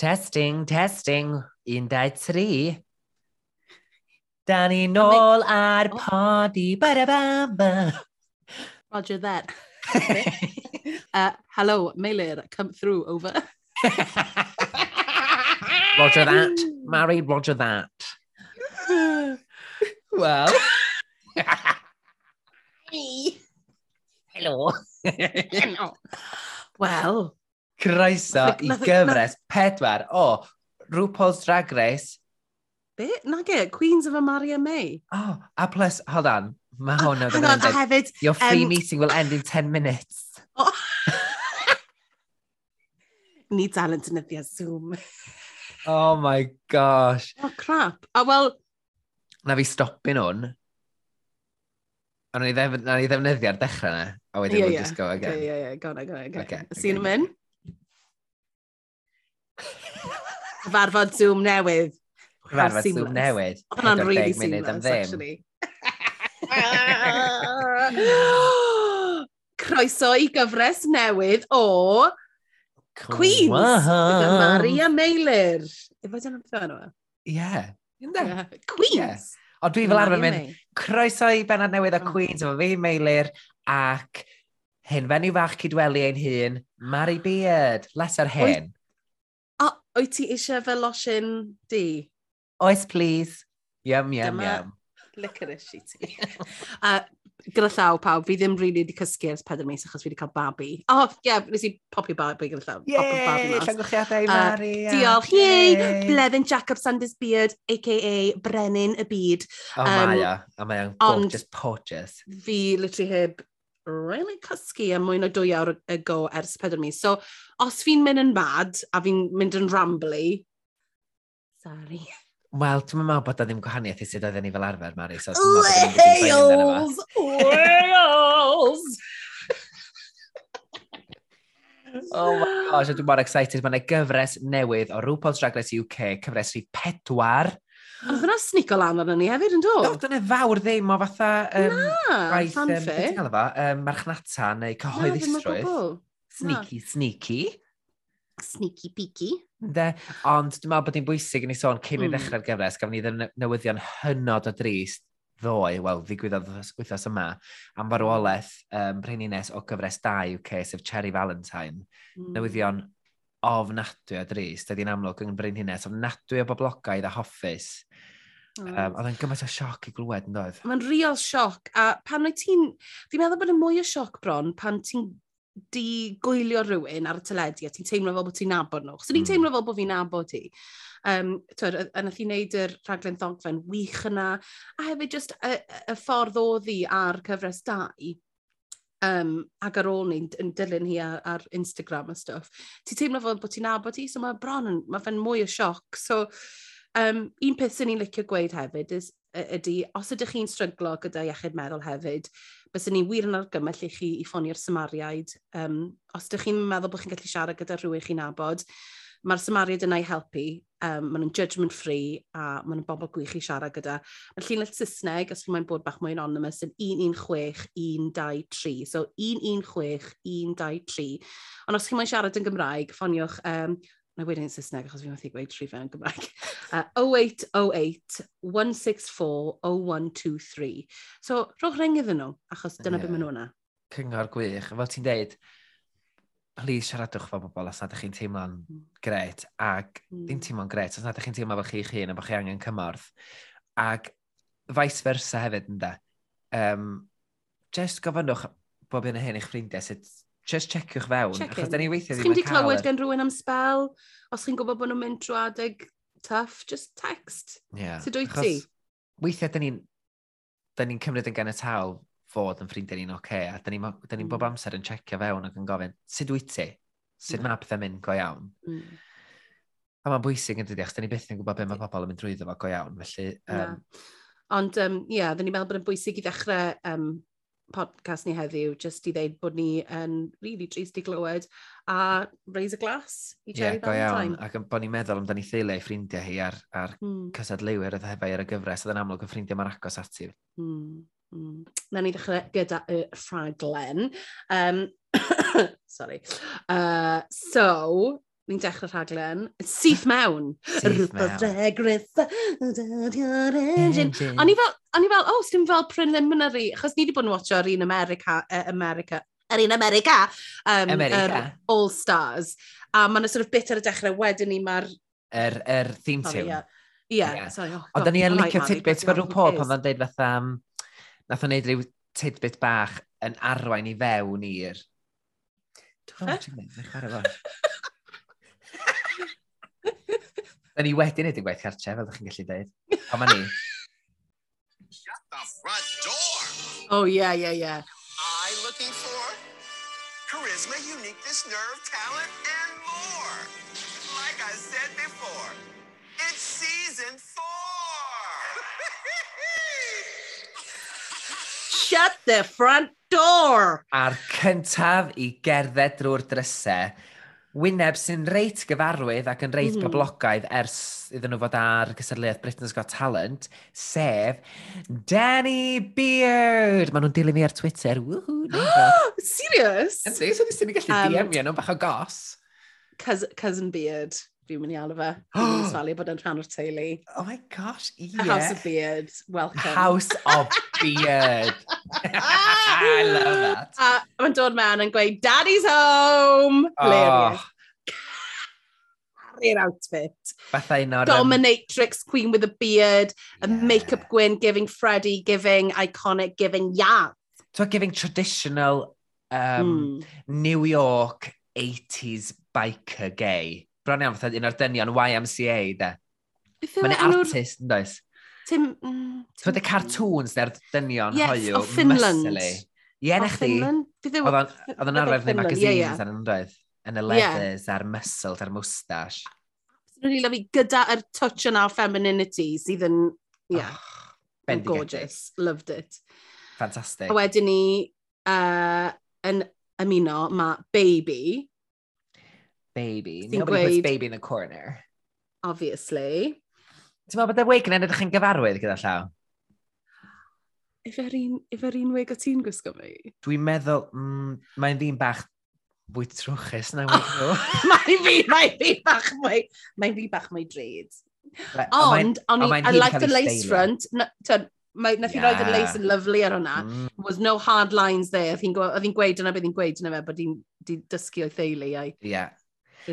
Testing, testing, in die three. Danny Knoll at party. Ba-da-ba-ba. Roger that. uh, hello, Mailer, come through, over. Roger that. Married, Roger that. well. Hello. Hello. Well, Croeso i gyfres pedwar o RuPaul's Drag Race. Be? Na ge, Queens of Amaria May. Oh, a plus, hold on, mae ah, hwn oedd yn ended. Hefyd, Your free um, meeting will end in 10 minutes. Oh. Ni dal yn dynyddio Zoom. oh my gosh. Oh crap. A oh, wel... Na fi stopin hwn. A na ni, ddef, na ni ddefnyddio'r dechrau na. A wedyn yeah, we'll yeah. just go again. Yeah, yeah, yeah. Go on, go on, go on. Okay, See okay. you in a minute. cyfarfod Zoom newydd. Cyfarfod Zoom newydd. Oedd hwnna'n really seamless, actually. Croeso i gyfres newydd o Queens gyda Maria Meilir. Efo dyna beth o'n nhw? Ie. Queens. O, dwi fel arfer mynd, croeso i benod newydd o oh. Queens efo fi Meilir ac hyn fenyw fach cydweli ein hun, Mari Beard, leser hen. Wyt ti eisiau fel losin di? Oes, please. Yum, yum, Dyma yum. Licorice i ti. uh, gyda llaw pawb, fi ddim rili really wedi cysgu ers pedr mis achos fi wedi cael babi. O, oh, ie, yeah, nes i popio babi gyda llaw. Ie, llangwchiadau i Mari. Uh, diolch, yey! Blevin Jacob Sanders Beard, a.k.a. Brenin y Byd. O, um, mae o. A mae o'n gorgeous, gorgeous. Fi literally heb really cysgu am mwy na dwy awr ago ers pedwar mis. So, os fi'n mynd yn mad a fi'n mynd yn rambly, sorry. Wel, dwi'n meddwl bod o ddim gwahaniaeth i sydd oedden ni fel arfer, Mari. So Wales! Wales! oh my gosh, dwi'n mor excited. Mae'n gyfres newydd o RuPaul's Drag Race UK, cyfres rhi pedwar. Oedd hwnna snico lan arno ni hefyd yn dod? Dyna fawr ddim o fatha... Um, na, gwaith, fanffi. Um, fa, um, marchnata neu cyhoeddusrwydd. Sneaky, sneaky. Sneaky peaky. De, ond dwi'n meddwl bod hi'n bwysig i ni sôn cyn i mm. ddechrau'r gyfres, gafon ni ddyn newyddion hynod o drist ddoe, wel, ddigwyddodd wythnos yma, am farwolaeth um, Brenines o gyfres 2 UK, sef Cherry Valentine. Mm. Newyddion ofnadwy o drist, ydy'n amlwg yn Nghymru'n hunes, ofnadwy o boblogaidd a hoffus. Mm. Um, oedd e'n gymaint o sioc i glywed yn doedd. Mae'n real sioc, a pan wyt ti'n... Fi'n meddwl bod yn mwy o sioc bron pan ti'n di gwylio rhywun ar y teledu a ti'n teimlo fel bod ti'n nabod nhw. So ni'n mm. teimlo fel bod fi'n nabod ti. Um, twyd, a nath i wneud yr rhaglen ddogfen wych yna, a hefyd just y, y ffordd oedd hi ar cyfres 2 um, ac ar ôl ni'n yn dilyn hi ar, ar Instagram a stuff, ti'n teimlo fel bod ti'n nabod hi, so mae bron yn, mae fe'n mwy o sioc. So, um, un peth sy'n ni'n licio gweud hefyd is, ydy, os ydych chi'n stryglo gyda iechyd meddwl hefyd, bys ni wir yn argymell i chi i ffonio'r Samariaid. Um, os ydych chi'n meddwl bod chi'n gallu siarad gyda rhywun chi'n nabod, mae'r Samariad yna i helpu, um, maen nhw'n judgment free a maen nhw'n bobl gwych i siarad gyda. Mae'r llinell Saesneg, os mae'n bod bach mwy anonymous, yn 116123. So 116123. Ond os chi'n moyn siarad yn Gymraeg, ffoniwch, um, na wedyn yn Saesneg, achos fi wedi gweud tri fe yn Gymraeg, uh, 0808 164 0123. So, rhowch rengif yn nhw, achos dyna yeah. beth maen nhw'n na. Cyngor gwych. Fel ti'n deud, please siaradwch fo bobl os nad ydych chi'n teimlo'n hmm. gret, ac mm. ddim hmm. teimlo'n gret, os nad ydych chi'n teimlo fel chi'ch hun a bod chi angen cymorth. Ac vice versa hefyd ynda. Um, just gofynnwch bob un o hyn i'ch ffrindiau sut just checiwch fewn. Check achos da ni weithiau ddim yn cael... clywed gan rhywun am spel, os chi'n gwybod bod nhw'n mynd trwy adeg tough, just text. Yeah. Sut wyt ti? Weithiau da ni'n ni cymryd yn gan y tawl fod yn ffrindiau ni'n oce, okay, a da ni'n ni, da ni bob mm. amser yn checio fewn ac yn gofyn, sut wyt ti? Sut mm. mae pethau mynd go iawn? Mm. A mae'n bwysig yn dydi, achos da ni byth yn gwybod beth mae pobl yn mynd drwyddo fo go iawn, felly... Um, Na. Ond, ie, um, yeah, da ni'n meddwl bod yn bwysig i ddechrau um, podcast ni heddiw, just i ddeud bod ni yn really drist i glywed, a raise a glass i Jerry yeah, Valentine. Iawn. Ac bod ni'n meddwl amdani theulu ei ffrindiau hi ar, ar mm. cysadleuwyr oedd hefau ar y gyfres, oedd yn amlwg y ffrindiau mae'n agos ati. Mm. Mm. Na ni ddechrau gyda y rhaglen. Um, sorry. Uh, so, ni'n dechrau rhaglen. Syth mewn. Syth mewn. O'n i fel, o'n i fel, oh, sy'n fel preliminary, achos ni wedi bod yn watcho ar un America, uh, America, yr un America, um, America. Er All Stars. A mae'n sort of bit ar y dechrau, wedyn ni mae'r... Yr er, er theme tune. Ie, yeah. yeah. yeah. sorry. Oh, Ond da ni yn licio tidbits, mae rhyw pob pan mae'n dweud fatha... Um, nath o'n neud rhyw tidbit bach yn arwain i fewn i'r... Da ni wedi wneud y gwaith cartref, fel ydych chi'n gallu dweud. O, ma ni. Shut the front door! Oh, yeah, yeah, yeah. I looking for charisma, uniqueness, nerve, talent, and more. Like I said before, it's season Shut the front door! A'r cyntaf i gerdded drwy'r drysau, wyneb sy'n reit gyfarwydd ac yn reit mm. poblogaidd ers iddyn nhw fod ar gysylltiaeth Britain's Got Talent, sef Danny Beard. Maen nhw'n dilyn mi ar Twitter. Woohoo! Serious? Yn serious, oedd ysyn ni'n gallu um, DM i nhw'n bach o gos. Cousin Beard fi'n mynd i alw fe. Dwi'n sfalu bod yn rhan o'r teulu. Oh my gosh, ie. Yeah. A House of Beard, welcome. House of Beard. I love that. A mae'n dod mewn yn gweud, Daddy's home! Oh. Hilarious. Oh. Carrier outfit. Fathau un o'r... Dominatrix, Queen with a Beard, a yeah. Makeup Gwyn, giving Freddy, giving iconic, giving yeah. So giving traditional um, mm. New York 80s biker gay bron iawn fatha un o'r dynion YMCA, de. Mae'n artist, yn does? Tim... Mm, Ti'n y cartoons neu'r dynion yes, hoiw. Yes, o Finland. Ie, na chdi. Oedd o'n arfer neu magazines ar yn doedd. Yn y leathers, a'r muscles, a'r moustache. Absolutely lyfu gyda'r touch yna o femininity sydd yn, yeah, oh, gorgeous. Loved it. Fantastic. A wedyn ni, uh, yn ymuno, mae Baby, baby. Sy'n Nobody gweud... puts baby in the corner. Obviously. Ti'n meddwl bod y wig yn edrych yn gyfarwydd gyda llaw? Ifer un, ifer un wig o ti'n gwisgo fi? Dwi'n meddwl, mm, mae'n ddyn bach fwy trwchus na wig nhw. Mae'n fi, mae'n fi bach mwy, mae'n fi bach mwy dreid. Ond, ond, o'n i, I like the lace front. Na, mae, nath yeah. i roed y lace yn lyflu ar hwnna. Mm. was no hard lines there. Oedd hi'n gweud, yna beth hi'n gweud yna fe, bod hi'n dysgu o'i theulu. Ie. Yeah.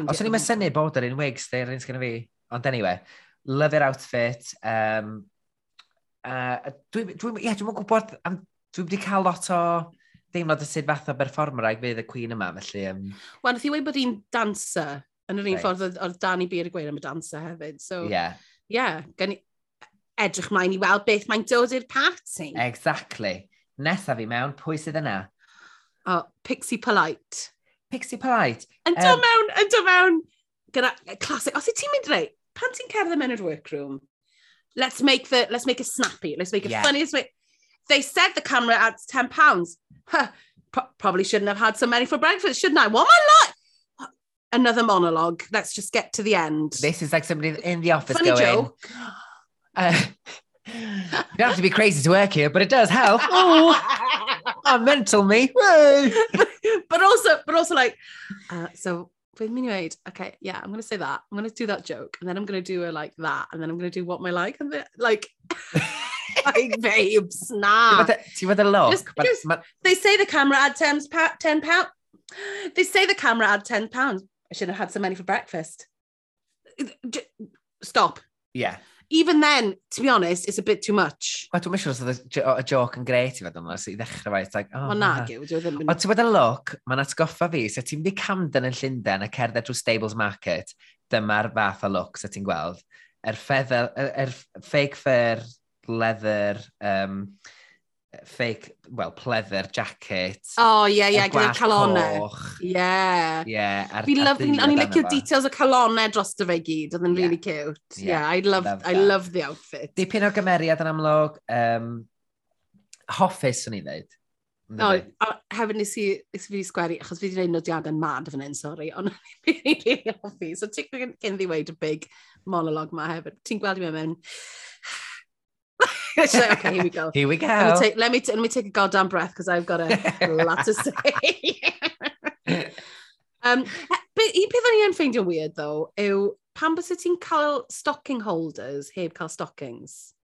Os o'n i'n mesynu bod yr un wigs, dy'r un sgynnu fi. Ond anyway, love your outfit. Um, uh, dwi'n dwi, dwi, yeah, dwi gwybod, am, dwi wedi cael lot o deimlad y sut fath o berfformer ag fydd y Queen yma, felly... Um... Wel, nath i wedi bod hi'n dancer, yn yr un right. ffordd o'r Danny Beer y gweud am y dancer hefyd. So, yeah. yeah gan i edrych mlaen i weld beth mae'n dod i'r party. Exactly. Nesaf fi mewn, pwy sydd yna? Oh, Pixie Polite. Pixie Polite. Yn do Yym. mewn, yn do mewn, gyda classic. Os i ti'n mynd rei, pan ti'n cerdded mewn i'r workroom, let's make the, let's make it snappy, let's make it Yeah. funny. Make... They said the camera adds 10 pounds. Huh, pro- probably shouldn't have had so many for breakfast, shouldn't I? What am I like? Another monologue. Let's just get to the end. This is like somebody in the office Funny going... joke. Uh, you don't have to be crazy to work here, but it does help. Oh, oh mental me. Woo. but also, but also like, uh, so with anyway, okay, yeah, I'm gonna say that. I'm gonna do that joke, and then I'm gonna do it like that, and then I'm gonna do what my like, and then like, like babes, nah. y- ti'n fod look? Just- ma- just- ma- They say the camera had 10 pa- 10 pounds. They say the camera had 10 pounds. I should have had so many for breakfast. Stop. Yeah. even then, to be honest, it's a bit too much. Wel, dwi'n meddwl os oedd y joc yn greit i fod yma, so i ddechrau fe, it's like, oh, Wel, na, gyw, dwi e ddim yn... O, ti'n bod y look, mae'n atgoffa fi, so ti'n mynd i Camden yn Llundain a cerdded drwy Stables Market, dyma'r fath o look, so ti'n gweld. Er, feather, er, er fake fur, leather, um, fake, well, pleather jacket. Oh, ie, yeah, ie, gyda'r gyda calonau. Ie. Yeah. Yeah, Fi love, o'n i'n licio details o calonau dros dy fe gyd, oedd yn yeah. really cute. Yeah, yeah I, love, love I love the outfit. Dipyn o gymeriad yn amlwg, um, hoffus o'n i ddweud. No, a hefyd nes i, nes i fi sgweri, achos fi wedi gwneud nodiadau mad fan hyn, sori, ond fi'n really hoffi. So ti'n gynnu i weid y big monolog ma hefyd. Ti'n gweld i mewn so, okay, here we go. Here we go. Let me take, let me, let me take a goddamn breath because I've got a lot to say. um, un peth o'n i yn ffeindio'n weird, though, yw pan bys ti'n cael stocking holders heb cael stockings?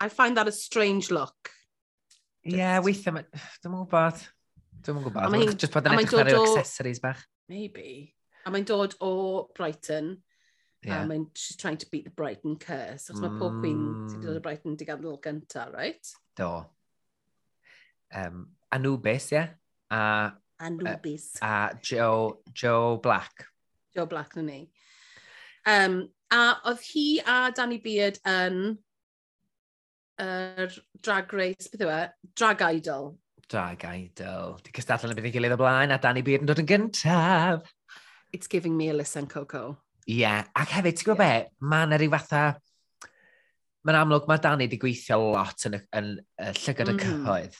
I find that a strange look. Ie, yeah, weithio, dwi'n gwybod. Dwi'n gwybod. Just bod yn edrych ar accessories bach. Maybe. A mae'n dod o Brighton, yeah. a mae'n she's trying to beat the Brighton curse, achos mm. mae pob Queen sydd wedi dod o mm. Brighton di gadael gynta, right? Do. Um, Anubis, ie? Yeah? A, Anubis. A, a Joe, Joe Black. Joe Black, na ni. Um, a oedd hi a Danny Beard yn er drag race, beth yw e? Drag Idol. Drag Idol. Di cystadlu'n y bydd ei gilydd o blaen a Danny Beard yn dod yn gyntaf. It's giving me Alyssa and Coco. Ie, yeah. ac hefyd, ti'n gwybod yeah. be, mae yna rhyw fatha... Mae'n amlwg mae Dani wedi gweithio lot yn y, yn, y llygad mm. y cyhoedd.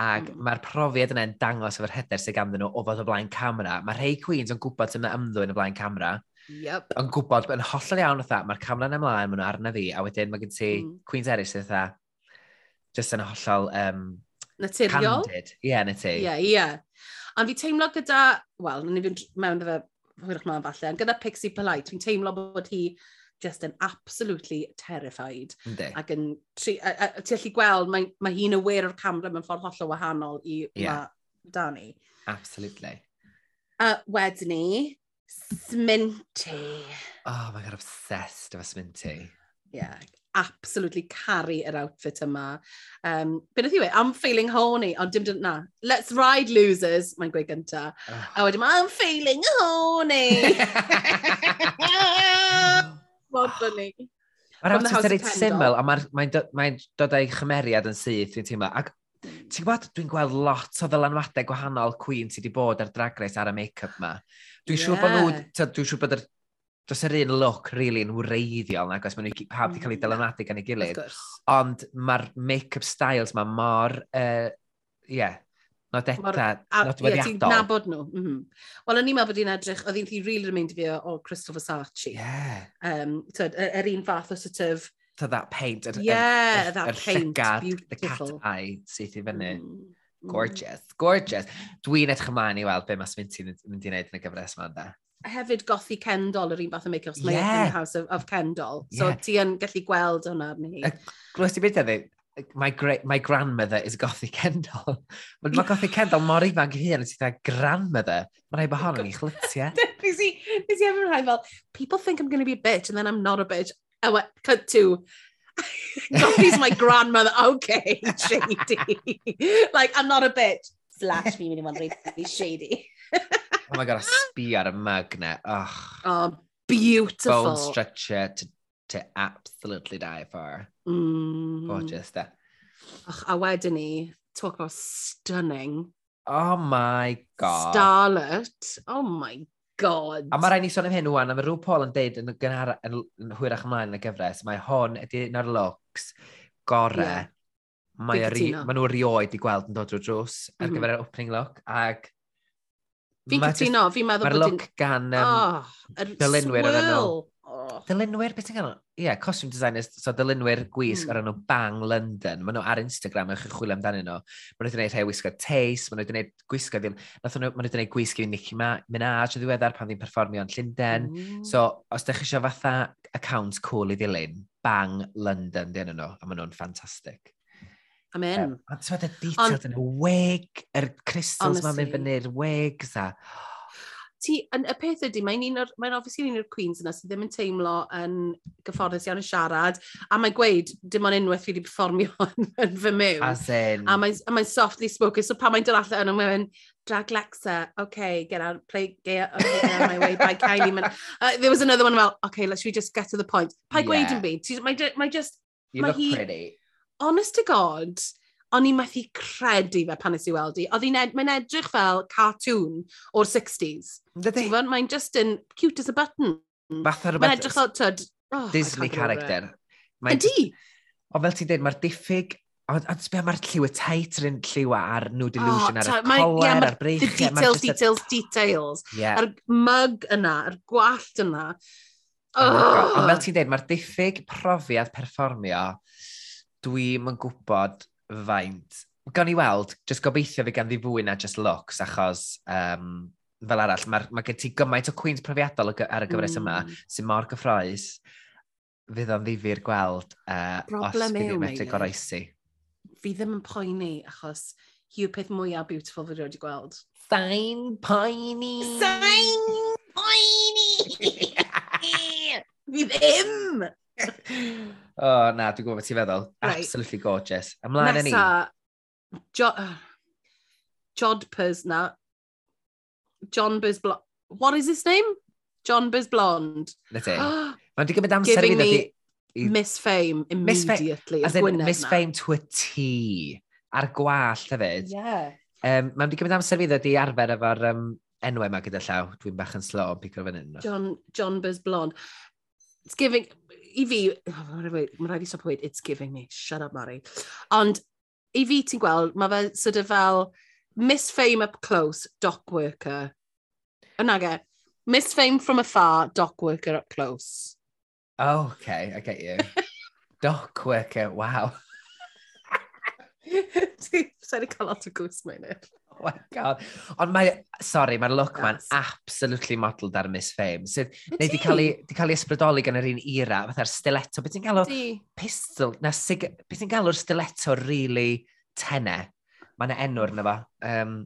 Ac mm. mae'r profiad yna'n dangos efo'r hyder sydd ganddyn nhw o fod o blaen camera. Mae rhai Queens yn gwybod sy'n ymddwyn o blaen camera. Yep. Yn gwybod, yn hollol iawn o mae'r camera yn ymlaen, maen nhw arna fi, a wedyn mae gen ti mm. Queens eraill sydd dda, just yn hollol um, Naturiol. Candid. Ie, yeah, na ti. Ie, yeah, ie. Yeah. Ond fi teimlo gyda, wel, ni fynd mewn iddo hwyrach mlaen falle. Ond gyda Pixie Polite, fi'n teimlo bod hi just yn absolutely terrified. Ynddi. Ac yn, ti allu gweld, mae, mae hi'n aware o'r camera mewn ffordd hollol wahanol i yeah. Dani. Absolutely. A wedyn ni, Sminty. Oh mae'n god, obsessed efo Sminty. Yeah absolutely caru yr outfit yma. Um, Beth yw e? I'm feeling horny. Ond dim dyn na. Let's ride losers, mae'n gweud gynta. Oh. A wedyn, I'm feeling horny. Mor ni. Mae'r outfit yn eitha syml, a mae'n mae, mae dod ei chymeriad yn syth, dwi'n teimlo. Ac hmm. ti'n gwybod, dwi'n gweld lot o ddylanwadau gwahanol Queen sydd wedi bod ar Drag Race ar y make-up ma. Dwi'n yeah. siŵr bod nhw, dwi'n siŵr bod yr dros yr un look really yn wreiddiol nag oes maen nhw pawb wedi cael ei mm. dylanadu gan ei gilydd. Ond mae'r make-up styles mae mor, ie, uh, yeah, nodeta, nodweddiadol. Ie, ti'n nabod nhw. Mm -hmm. Wel, o'n i'n meddwl bod i'n edrych, oedd hi'n rili yn mynd i fi o o Crystal Versace. Yeah. Um, tyd, yr er un fath o sort of... To that paint. Yr, yeah, yr, that yr paint. Llygad, beautiful. the cat eye sydd i fyny. Mm, mm. Gorgeous, gorgeous. Dwi'n edrych ymlaen i weld be mae Sminty'n mynd i wneud yn y gyfres yma, da hefyd gothi Kendall yr un fath o make-up, so yeah. House of, of Kendall. So yeah. ti yn gallu gweld hwnna arni. Gwys ti beth edrych? My, great, my grandmother is Gothic Kendall. Mae ma Gothic Kendall mor ifanc hyn, a ti'n dweud grandmother. Mae'n rhaid bod hon yn ei chlytiau. Nes i efo'n rhaid fel, people think I'm going to be a bitch and then I'm not a bitch. I what, cut to, Gothi's my grandmother. Okay, shady. like, I'm not a bitch. Slash, fi, mynd i fod yn really shady. Oh my god, a sbi ar y mug magnet. Oh, oh beautiful. Bone stretcher to, to absolutely die for. Mm. Gorgeous, da. Och, a wedyn ni, talk about stunning. Oh my god. Starlet. Oh my god. A mae rhaid ni sôn am hyn wwan, a mae rhyw Paul yn deud yn, gynhar, yn, yn hwyrach ymlaen yn y gyfres, mae hon ydy un o'r looks gore. Yeah. Mae nhw erioed i gweld yn dod drwy drws ar mm -hmm. gyfer yr opening look, ac Fi'n cytuno, fi'n meddwl bod... Mae'r look gan... Um, oh, yr dylunwyr swirl. Oh. Dylunwyr, beth yn gael? Ie, yeah, costume designers, so dylunwyr gwisg mm. o'r enw Bang London. Maen nhw ar Instagram yn chwilio amdanyn nhw. Maen nhw wedi gwneud rhai wisgo taste, maen nhw wedi gwneud gwisgo ddim... Nath nhw, maen nhw wedi gwneud gwisgo i Nicki Minaj o ddiweddar pan ddim performio yn Llundain. Mm. So, os ydych chi eisiau fatha account cool i ddilyn, Bang London, dyn nhw, a maen nhw'n ffantastig. I'm Amen. Ond ti'n meddwl, details yn y weg, yr crystals ma'n mynd fyny'r wigs a... Ti, yn, y peth ydy, mae'n un o'r, mae'n obviously un o'r Queens yna sydd ddim yn teimlo yn gyfforddus iawn yn siarad, a mae'n gweud, dim ond unwaith fi wedi performio yn, yn fy mew. As in. A mae'n mae softly spoken, so pan mae'n dod allan yna, mae'n drag Lexa, okay, get out, play, get out, okay, get out my way by Kylie. Man. Uh, there was another one about, okay, let's we just get to the point. Pa yeah. gweud yn byd? Mae just... You look hi, pretty honest to god, o'n i methu credu fe pan nes i weld i. Oedd hi'n ed mae'n edrych fel cartoon o'r 60s. Dydy. Mae'n just yn cute as a button. Fath ar Mae'n edrych fel, tyd... Oh, Disney character. Ydy! O fel ti'n dweud, mae'r diffyg... Ond sbio mae'r lliw y tait ryn lliw ar New delusion, ar y coler, yeah, ar breichau. Details, details, details. Yeah. A'r mug yna, a'r gwallt yna. Oh Ond fel ti'n dweud, mae'r diffyg profiad perfformio dwi'm yn gwybod faint. Gawn ni weld, jyst gobeithio fi ganddi fwy na just looks, achos um, fel arall, mae ma gen ti gymaint o Queens profiadol ar y gyfres yma, mm. sy'n mor gyffroes, fydd o'n ddifur gweld uh, Problem os bydd i'n medru goroesi. Fi ddim yn poeni, achos hi yw peth mwyaf beautiful fi wedi gweld. Sain poeni! Sain poeni! fi ddim! O, oh, na, dwi'n gwybod beth ti'n feddwl. Right. Absolutely gorgeous. Ymlaen yn ni. Jo uh, Jodpers na. John Bers Blond. What is his name? John Bers Blond. Na ti. Mae'n digymryd amser i ddod I... Miss Fame immediately. Miss, in Miss Fame to a T. Ar gwall hefyd. Yeah. Um, Mae'n digymryd amser fi ddod i arfer efo'r um, enwau yma gyda llaw. Dwi'n bach yn slo yn pico fan hyn. John, John Bers Blond. It's giving i fi, mae'n rhaid i stop it's giving me, shut up Mari. Ond i fi ti'n gweld, mae fe sort of fel Miss Fame up close, dock worker. Yna ge, Miss Fame from afar, dock worker up close. Oh, okay, I get you. dock worker, wow. Ti'n cael lot o gwrs mae'n e. Oh my god. Ond mae, sorry, mae'r look ma'n absolutely modelled ar Miss Fame. Sydd, neu di cael ei ysbrydoli gan yr un era, fatha'r stiletto. Beth ti'n galw pistol, na sig... Beth ti'n galw'r stiletto really tenne? Mae'n enw'r na fo. Um,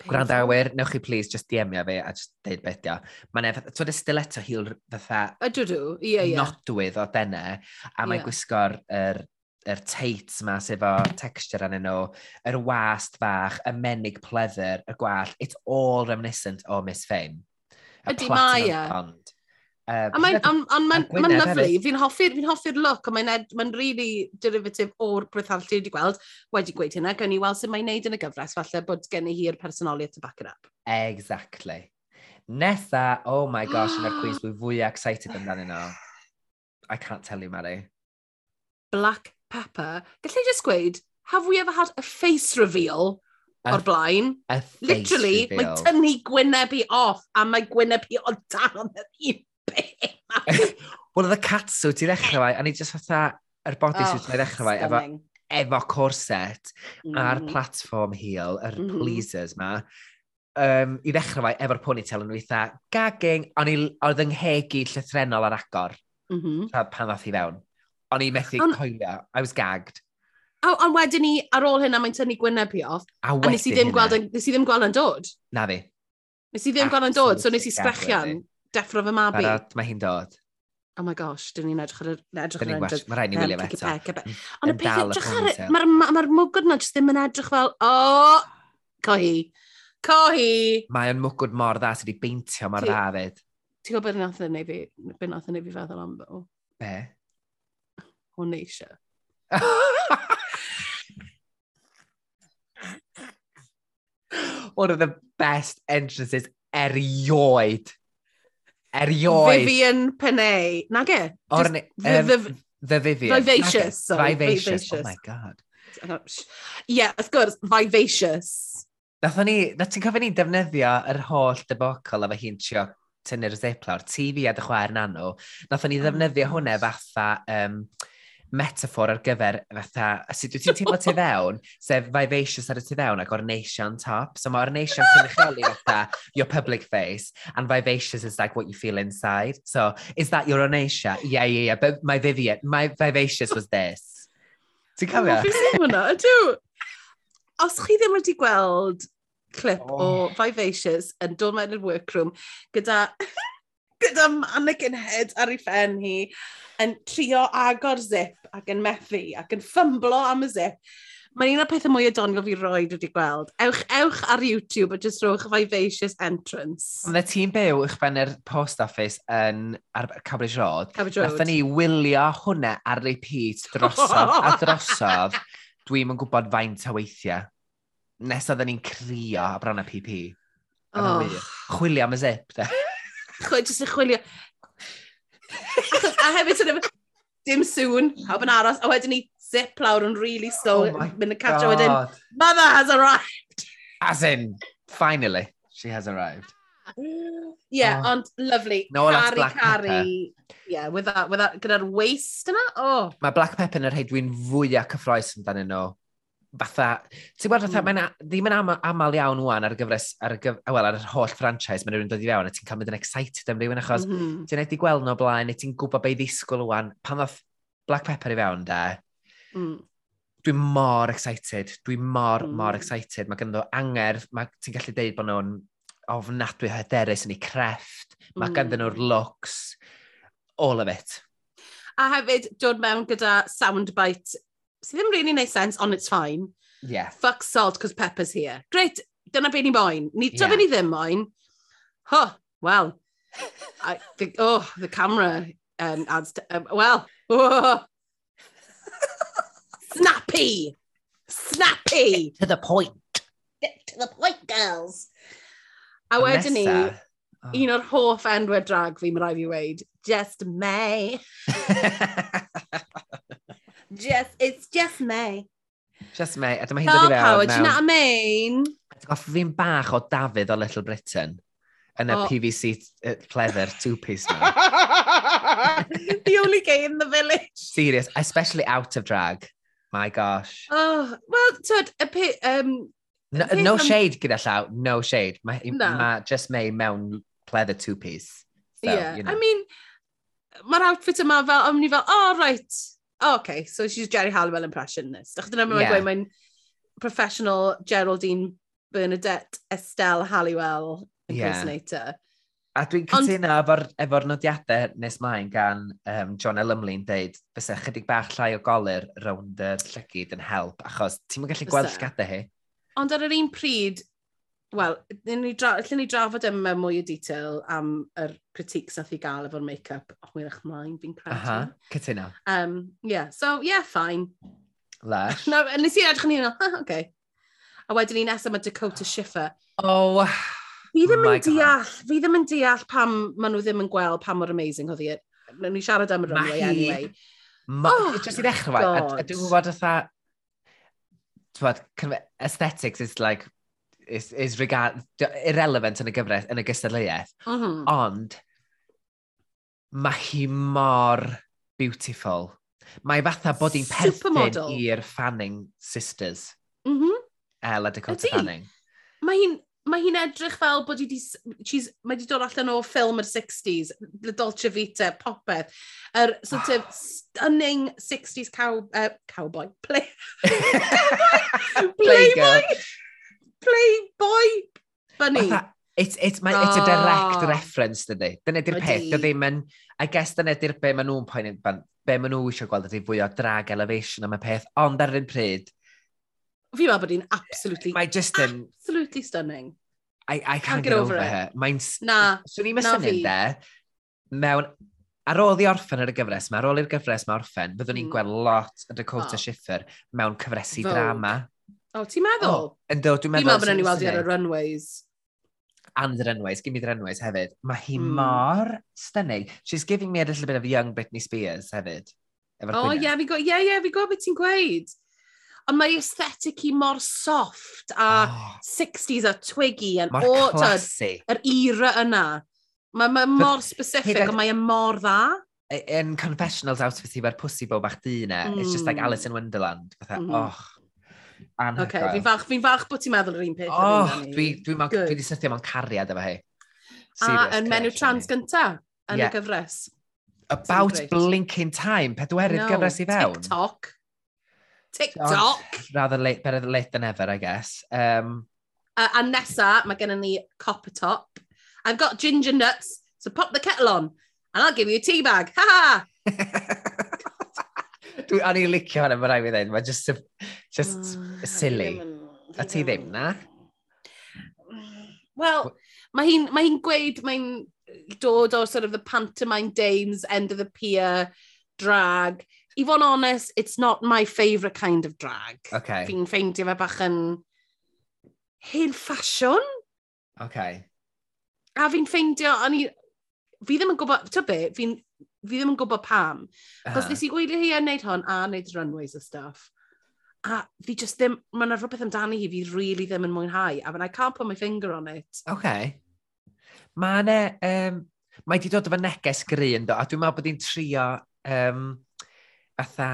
Gwrandawyr, newch chi please just DM fi a just deud beth dia. Mae'n efo, twyd y stiletto hi'l fatha... A dwdw, ie, ie. Nodwydd o dene, a mae'n yeah. gwisgo'r er, yr teits ma sydd efo texture anyn nhw, yr wast fach, y menig pleather, y gwall, it's all reminiscent o Miss Fame. Ydy mae e. Ond mae'n lyflu, fi'n hoffi'r fi hoffi look, ond mae'n ma really derivative o'r brythal ti wedi gweld. Wedi gweud hynna, gan i weld sut mae'n neud yn y gyfres, falle bod gen i hi'r personoliaeth to back it up. Exactly. Nesa, oh my gosh, yn yr quiz, fwy fwy excited amdano nhw. I can't tell you, Mary. Black Papa, gallai just gweud, have we ever had a face reveal a, o'r blaen? A face Literally, reveal. mae tynnu i off a mae gwyneb i o dan o'n yr un beth. Wel, oedd y catsuit i ddechrau fai, a ni just fatha, yr body oh, i ddechrau fai, efo, efo corset mm. a'r platform heel, yr mm -hmm. pleasers ma, um, i ddechrau fai, efo'r ponytail yn weitha, gagging, ond oedd yng nghegu llythrenol ar agor mm -hmm. pan ddoth i fewn. O'n i methu on... coelio. I was gagged. A, ond wedyn ni, ar ôl hynna, mae'n tynnu gwyneb i off. A, a nes i ddim gweld, nes i ddim gweld yn dod. Na fi. Nes i ddim gweld yn dod, so nes i sgrechian, deffro fy mabi. Mae hi'n dod. Oh my gosh, dyn ni'n edrych ar y... Edrych ar yr. Mae rhaid ni wylio fe eto. Ond y peth edrych ar... y... Mae'r ma mwgwd na jyst ddim yn edrych fel, o, oh, cohi. Cohi! Mae o'n mwgwd mor dda sydd wedi beintio mor dda fyd. Ti'n gwybod beth nath e yn ei fi, beth nath e yn ei fi feddwl am? fel? Be? o neisio. One of the best entrances erioed. Erioed. Vivian Panay. Na ge? Or, Just, um, the, the Vivian. E. Vivacious. Sorry, vivacious. Oh vivacious. Oh my god. Yeah, of course, vivacious. Nathon ni, na ti'n cofio ni defnyddio yr holl debocol efo hi'n trio tynnu'r zip lawr, TV a dy chwaer nanw. Nathon ni ddefnyddio hwnna fatha um, metafor ar gyfer fatha, sut wyt ti'n teimlo tu fewn, sef vivacious ar y tu fewn ac ornation top. So mae ornation cynrychioli fatha your public face, and vivacious is like what you feel inside. So is that your ornation? Yeah, yeah, yeah, but my Vivian, my vivacious was this. Ti'n cofio? Fi ddim hwnna, ydw. Os chi ddim wedi gweld clip oh. o Vivacious yn dod mewn i'r workroom gyda gyda mannequin head ar ei phen hi, yn trio agor zip ac yn methu ac yn ffymblo am y zip. Mae'n un o'r pethau mwy o dongo fi roed wedi gweld. Ewch, ewch ar YouTube a just rhowch Vivacious Entrance. Ond y ti'n byw i'ch ben yr post office yn ar Cabbage Road. Cabbage Road. Nathon ni wylio hwnna ar repeat drosodd a drosodd. Dwi'm yn gwybod faint o weithiau. Nes oedden ni'n crio a bron y PP. Oh. Chwilio am y zip, de chwe, jyst yn chwilio. a hefyd, sort of, dim sŵn, hawb yn aros, a wedyn ni zip lawr yn really slow, oh mynd yn catch a wedyn, mother has arrived! As in, finally, she has arrived. Yeah, oh. ond lovely. No, that's black cari. pepper. Yeah, with that, with that, gyda'r waist yna, oh. Mae black pepper yn yr rhaid dwi'n fwyaf cyffroes amdanyn nhw fatha, ti'n gwybod, fatha, mm. ddim yn am, aml iawn wwan ar y gyfres, ar, y gyf, well, ar yr holl franchise, mae'n rhywun dod i fewn, a ti'n cael mynd yn excited am rhywun, achos mm -hmm. ti'n edrych gweld no blaen, neu ti'n gwybod beth i ddisgwyl wwan, pan ddoth Black Pepper i fewn, da, mm. dwi'n mor excited, dwi'n mor, mm. mor excited, mae ganddo angerdd, mae ti'n gallu deud bod nhw'n ofnadwy hyderus yn ei crefft, mae mm. ganddyn nhw'r looks, all of it. A hefyd, dod mewn gyda soundbite sydd ddim really neud sense, on it's fine. Yeah. Fuck salt, cos pepper's here. Great, dyna be ni moyn. Ni, yeah. ni ddim moyn. Huh, well. I, the, oh, the camera um, adds to, um, well, oh. snappy, snappy. Get to the point. Get to the point, girls. A wedyn ni, oh. un o'r hoff enwau drag fi, mae rai fi weid, just May. just, it's just me. Just me. A dyma hi'n dod i fewn. Do you know what I mean? Goffi fi'n bach o Dafydd o Little Britain yn y oh. PVC pleather two-piece na. the only gay in the village. Serious, especially out of drag. My gosh. Oh, well, tyd, y pe... Um, no, no shade gyda llaw, no shade. Mae no. ma just me mewn pleather two-piece. So, yeah, you know. I mean, mae'r outfit yma fel, o'n ni fel, oh, right, oh, okay, so she's Jerry Halliwell impressionist. Dach dyna mae'n yeah. gweud mae'n professional Geraldine Bernadette Estelle Halliwell impersonator. Yeah. A dwi'n cytuno efo'r efo nodiadau nes mae'n gan um, John L. Ymlyn deud fysa chydig bach llai o golir rownd y llygyd yn help, achos ti'n gallu gweld llgadau hi. Ond ar yr un pryd, wel, ni dra ni drafod yma mewn mwy o detail am yr critiques nath i gael efo'r make-up hwyrach mlaen, fi'n credu. Aha, cytuno. Um, yeah, so, yeah, fine. Lush. no, nes i edrych yn un o, okay. A wedyn ni nesaf mae Dakota Schiffer. Oh, Fi ddim yn deall, fi ddim yn deall pam maen nhw ddim yn gweld pam mor amazing oedd hi. Nw'n ni siarad am y runway anyway. Ma, oh, just i ddechrau, a, a dwi'n gwybod oedd Twad, aesthetics is like is, is regard, irrelevant yn y gyfres, yn y gystadleuaeth. Mm -hmm. Ond, mae hi mor beautiful. Mae fatha bod hi'n perthyn i'r Fanning sisters. Eh, mm -hmm. Ella Dakota Ydy. Fanning. Mae hi'n mae hi'n edrych fel bod hi di, she's, mae di dod allan o ffilm yr 60s, The Dolce Vita, popeth. Yr er, sort of stunning 60s cow, uh, cowboy, play, cowboy, playboy. Playboy bunny. It's, it's, my, it's a direct oh. reference, dydy. Dyna di'r peth. Dydy ddim yn... I guess dyna di'r be maen nhw'n poen yn... Be maen nhw eisiau gweld ydy fwy o drag elevation am y peth. Ond ar yr un pryd... Fi ma bod hi'n absolutely... Mae just yn... Absolutely stunning. I, I can't, get, get, over, over her. Mae'n... Na, Swn i'n mysyn de, mewn... Ar ôl i orffen ar y gyfres mae ar ôl i'r gyfres mae orffen, byddwn ni'n mm. gweld lot y Dakota oh. Schiffer mewn cyfresu Vogue. drama. O, ti'n meddwl? Oh, dod, dwi'n meddwl. Dwi'n meddwl bod ni'n weld ar y runways. And the runways, give me the runways hefyd. Mae hi mm. mor stunning. She's giving me a little bit of young Britney Spears hefyd. O, oh, ie, yeah, fi go, yeah, yeah, fi gwybod beth ti'n gweud. Ond mae aesthetic hi mor soft a oh. 60s a twiggy. And mor o, classy. Yr era yna. Mae ma, mor specific, ond mae e mor dda. In confessionals outfit hi, mae'r pussy bob ach di It's just like hmm. Alice in Wonderland. Fatha, mm -hmm. oh, anhygoel. Okay, fi'n falch, fi falch bod ti'n meddwl yr un peth. Oh, dwi, dwi, ma, dwi wedi sytio mewn cariad efo hi. A yn menu trans gynta, yn yeah. y gyfres. About blinking time, pedwerydd no, gyfres i fewn. TikTok. TikTok! Oh, rather late, better late than ever, I guess. Um, a, a nesa, mae gennym ni copper top. I've got ginger nuts, so pop the kettle on, and I'll give you a tea bag. Ha ha! dwi, o'n i'n licio hwnna, mae rai i ddweud. mae just, just mm, ah, silly. A ti ddim na? Wel, mae hi'n hi gweud, mae'n dod o sort of the pantomime dames, end of the pier, drag. I fod yn honest, it's not my favourite kind of drag. Okay. Fi'n ffeindio fe bach yn hen ffasiwn. Okay. A fi'n ffeindio, o'n i, fi ddim yn gwybod, ti'n be, fi'n fi ddim yn gwybod pam. Cos nes i gweud i hi yn neud hon a neud runways a stuff. A fi just ddim, mae yna rhywbeth amdani hi fi really ddim yn mwynhau. A I can't put my finger on it. Okay. Mae yna, um, mae di dod efo neges gry yn do, a dwi'n meddwl bod hi'n trio um, fatha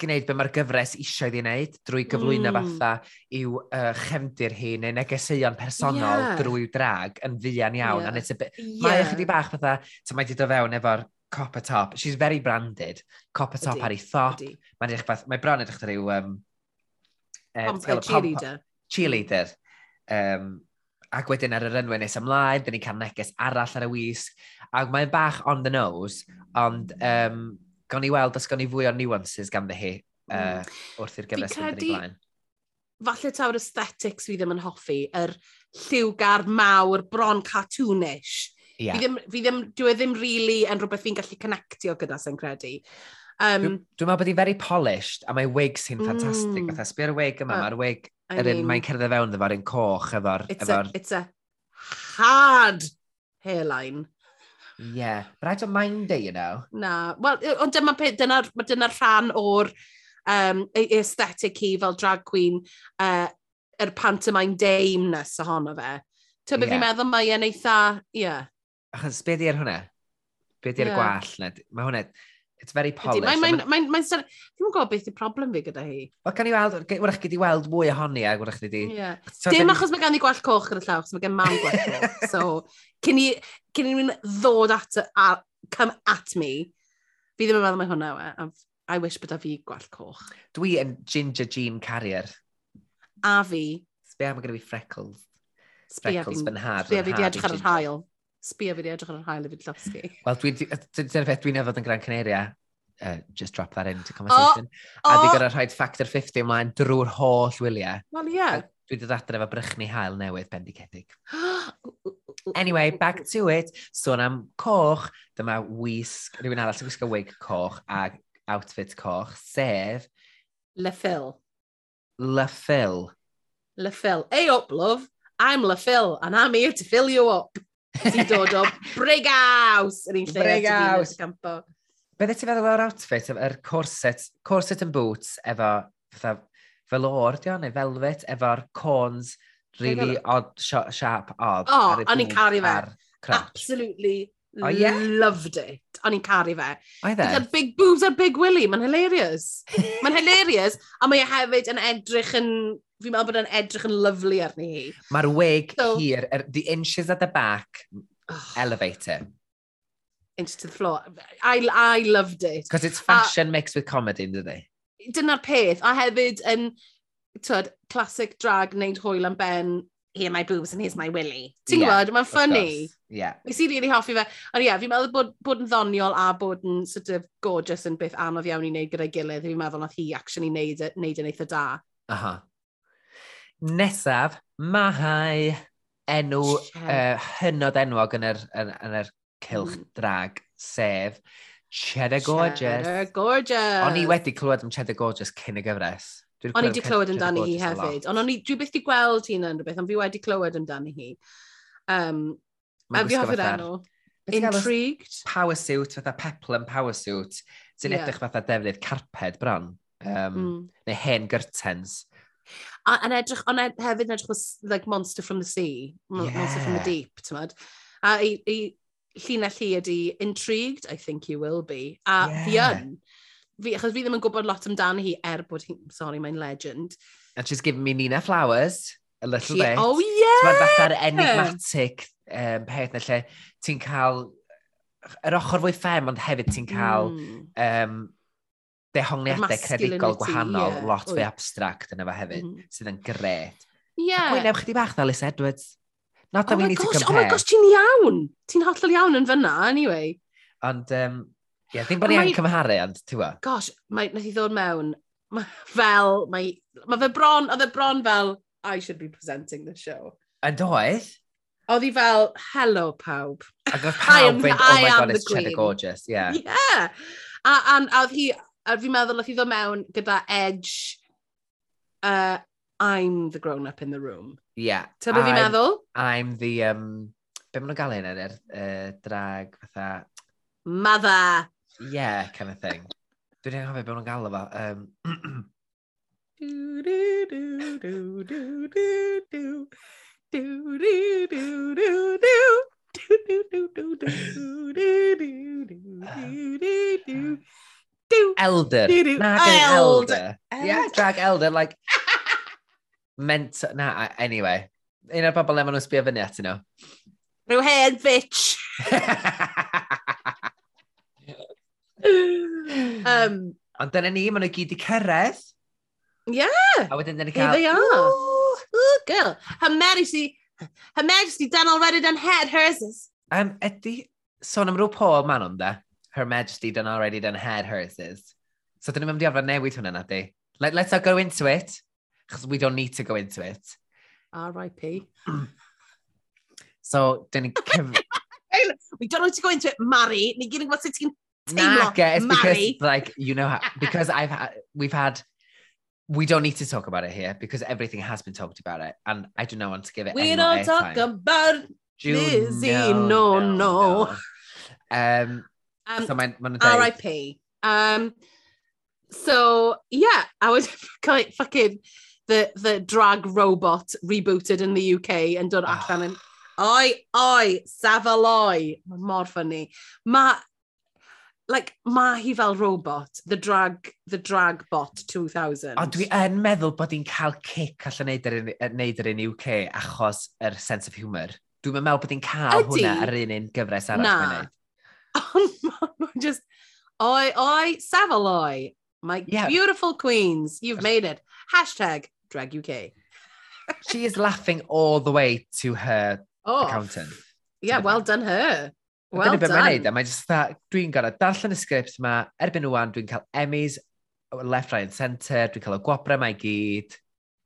gwneud be mae'r gyfres eisiau ei wneud drwy gyflwyno mm. fatha i'w uh, chefndir hi neu negeseuon personol yeah. drwy drag yn fuan iawn. Yeah. A bit, yeah. Mae ychydig bach fatha, ta mae di dod fewn efo'r copper top. She's very branded. Copper top ar ei thop. Mae'n edrych beth, mae bron edrych rhyw... Um, um, cheerleader. Cheerleader. Um, ac wedyn ar yr enwau nes ymlaen, dyn ni'n cael neges arall ar y wisg. Ac mae'n bach on the nose, ond um, gawn ni weld os gawn ni fwy o nuances ganddi hi uh, wrth i'r gyfres yn dyn ni blaen. Falle taw'r aesthetics fi ddim yn hoffi, yr lliwgar mawr, bron cartoonish. Yeah. Fi ddim, fi ddim, dwi e ddim really yn rhywbeth fi'n gallu connectio gyda sy'n credu. Um, Dwi'n dwi meddwl bod hi'n very polished, a mae wig sy'n mm, ffantastig. Fatha, sbio'r wig yma, uh, mae'r wig, I yr un mae'n cerdded fewn efo'r un coch, efo'r... It's, efo'r... it's a hard hairline. Yeah, but I don't mind it, you know. Na, wel, ond dyma peth, dyna'r dyna rhan o'r um, aesthetic hi fel drag queen, uh, yr er pantomime dame nes ohono fe. Ti'n yeah. fi'n meddwl mae e'n eitha, ie. Yeah. Achos, be di ar hwnna? Be di ar yeah. gwall? Mae hwnna, It's very polished. Mae'n mae, mae, mae, mae, Dwi'n gwybod beth yw problem fi gyda hi. Wel, can i weld, wrach gyd i weld mwy ohoni a wrach gyd i... Yeah. Dim achos mae gan i gwell coch gyda llaw, achos mae gen mam gwell coch. so, cyn i, cyn i rywun ddod at, a, come at me, fi ddim yn meddwl mae hwnna we. I wish bydda fi gwell coch. Dwi yn ginger jean carrier. A fi. Sbia, mae gen i fi freckles. Sbia, freckles fy nhad. Sbia, fi di edrych ar yr hael sbio fi wedi edrych ar yr hael i fi llosgi. Wel, dyna'r beth dwi'n efod yn Gran Canaria, uh, just drop that into conversation. Oh, oh. Di gyda rhaid factor 50 ymlaen drwy'r holl wyliau. Wel, ie. Yeah. Dwi wedi ddadra efo brychni hael newydd bendigedig. anyway, back to it. Sôn am coch, dyma wisg, rhywun arall yn gwisgo wig coch a outfit coch, sef... Leffil. Leffil. Leffil. Hey up, love. I'm Leffil, and I'm here to fill you up sy'n dod o Brighouse yn un lle Brighouse. campo. Bydde ti'n feddwl o'r outfit, yr corset, corset and boots efo fatha fel o'r dio, neu velvet, efo'r corns really odd, sharp odd. O, oh, o'n i'n caru fe. Absolutely oh, yeah? loved it. O'n i'n caru fe. Oedd e? Big boobs ar Big Willy, mae'n hilarious. mae'n hilarious, a mae e hefyd yn edrych yn fi'n meddwl bod e'n edrych yn lyflu arni hi. Mae'r wig so, hir, er, the inches at the back, oh, elevator. Inch to the floor. I, I loved it. Because it's fashion a, mixed with comedy, dydy? it? Dyna'r peth. A hefyd yn, twyd, classic drag wneud hwyl am ben, here my boobs and here's my willy. Ti'n yeah, gwybod? Mae'n ffynnu. Yeah. Nes i really hoffi fe. Ond ie, yeah, fi'n meddwl bod, bod yn ddoniol a bod yn sort of gorgeous yn beth anodd iawn i wneud gyda'i gilydd. Fi'n meddwl nath hi actually wneud, e, wneud yn eitha da. Aha. Uh -huh nesaf, Mahau, enw uh, hynod enwog yn yr, yn, yn yr cilch mm. drag, sef Cheddar Gorgeous. Cheddar Gorgeous. O'n i wedi clywed am Cheddar Gorgeous cyn y gyfres. O'n i wedi clywed amdani hi hefyd. Ond o'n i, dwi byth di gweld hi'n yn rhywbeth, ond fi wedi clywed amdani hi. Um, a fi hoffi'r enw. Intrigued. Power suit, fatha peplum power suit. Sy'n yeah. edrych fatha defnydd carped bron. Um, mm. Neu hen gyrtens. A, yn edrych, ond hefyd yn edrych like Monster from the Sea, yeah. Monster from the Deep, ti'n mad. A i, i llinell hi ydi, intrigued, I think you will be. A yeah. fi yn. Fi, achos fi ddim yn gwybod lot amdano hi er bod hi, sorry, mae'n legend. And she's given me Nina Flowers, a little she, bit. Oh, yeah! Mae'n fatha'r enigmatic um, peth na lle ti'n cael yr ochr fwy ffem, ond hefyd ti'n cael mm. um, dehongliadau credigol gwahanol, yeah. lot fwy abstract yn efo hefyd, mm. sydd yn gret. Ie. Yeah. Gwyneb chdi bach na Liz Edwards. Not that oh we need gosh, to compare. Oh my gosh, ti'n iawn. Ti'n hollol iawn yn fyna, anyway. Ond, um, yeah, ddim bod ni angen cymharu, ond ti'n wa. Gosh, mae, nath i ddod mewn, ma, fel, mae, mae fe bron, oedd e bron fel, I should be presenting the show. Yn doedd? Oedd hi fel, hello pawb. Ac oedd pawb fynd, oh my god, it's cheddar gorgeous, yeah. Yeah. A, a, a oedd hi, A fi'n meddwl oedd hi ddod mewn gyda Edge, uh, I'm the grown-up in the room. Yeah. Ta beth fi'n meddwl? I'm the, um, be maen nhw'n gael un yr uh, drag fatha... Mother! Yeah, kind of thing. Dwi'n ei hoffi be maen nhw'n gael efo. Um, do, do, do, do, do, do, do. Do, do, do, do, do. Do, do, do, do, do, do, do, do, do, do, do. Elder. Nag Elder. Yeah, drag Elder, like... Ment... Na, anyway. Un o'r bobl le maen nhw'n sbio fyny atyn nhw. Rhyw hen bitch. um, Ond dyna ni, maen nhw gyd i cyrraedd. Yeah. A wedyn dyna cael... Here they are. Ooh, girl. Her Majesty, Her Majesty done already done had hers. Um, ydy, sôn am rhyw Paul man o'n da. Her Majesty done already done had herses. So dyn nhw'n mynd i arfer newid hwnna na di. Let, let's not go into it, because we don't need to go into it. R.I.P. so, dyn ni'n cyf... we don't need to go into it, Mari. Ni gyd yn gwybod sut ti'n teimlo, Mari. it's because, like, you know, how, because I've had, we've had we don't need to talk about it here because everything has been talked about it, and I do not want to give it. We don't talk time. about Lizzie. No, no, no. no. Um, Um, so mae'n ma. R.I.P. Um, so, yeah, I would like fucking the, the drag robot rebooted in the UK and done oh. allan yn... Oi, oi, safaloi. Mae'n mor ffynnu. Mae like, mae hi fel robot, the drag, the drag bot 2000. Ond dwi yn meddwl bod hi'n cael cic allan neud yr, neud yr un UK achos yr sense of humour. Dwi'n meddwl bod hi'n cael Ydy. hwnna ar un un gyfres arall. Na, Ond just, oi, oi, Savaloy, my yeah. beautiful queens, you've made it. Hashtag drag UK. she is laughing all the way to her oh, accountant. Yeah, well done her. Well done. Mae'n neud, mae'n just that, dwi'n gorau darllen y sgript yma, erbyn nhw'n dwi'n cael Emmys, left, right and centre, dwi'n cael y gwobra mae gyd.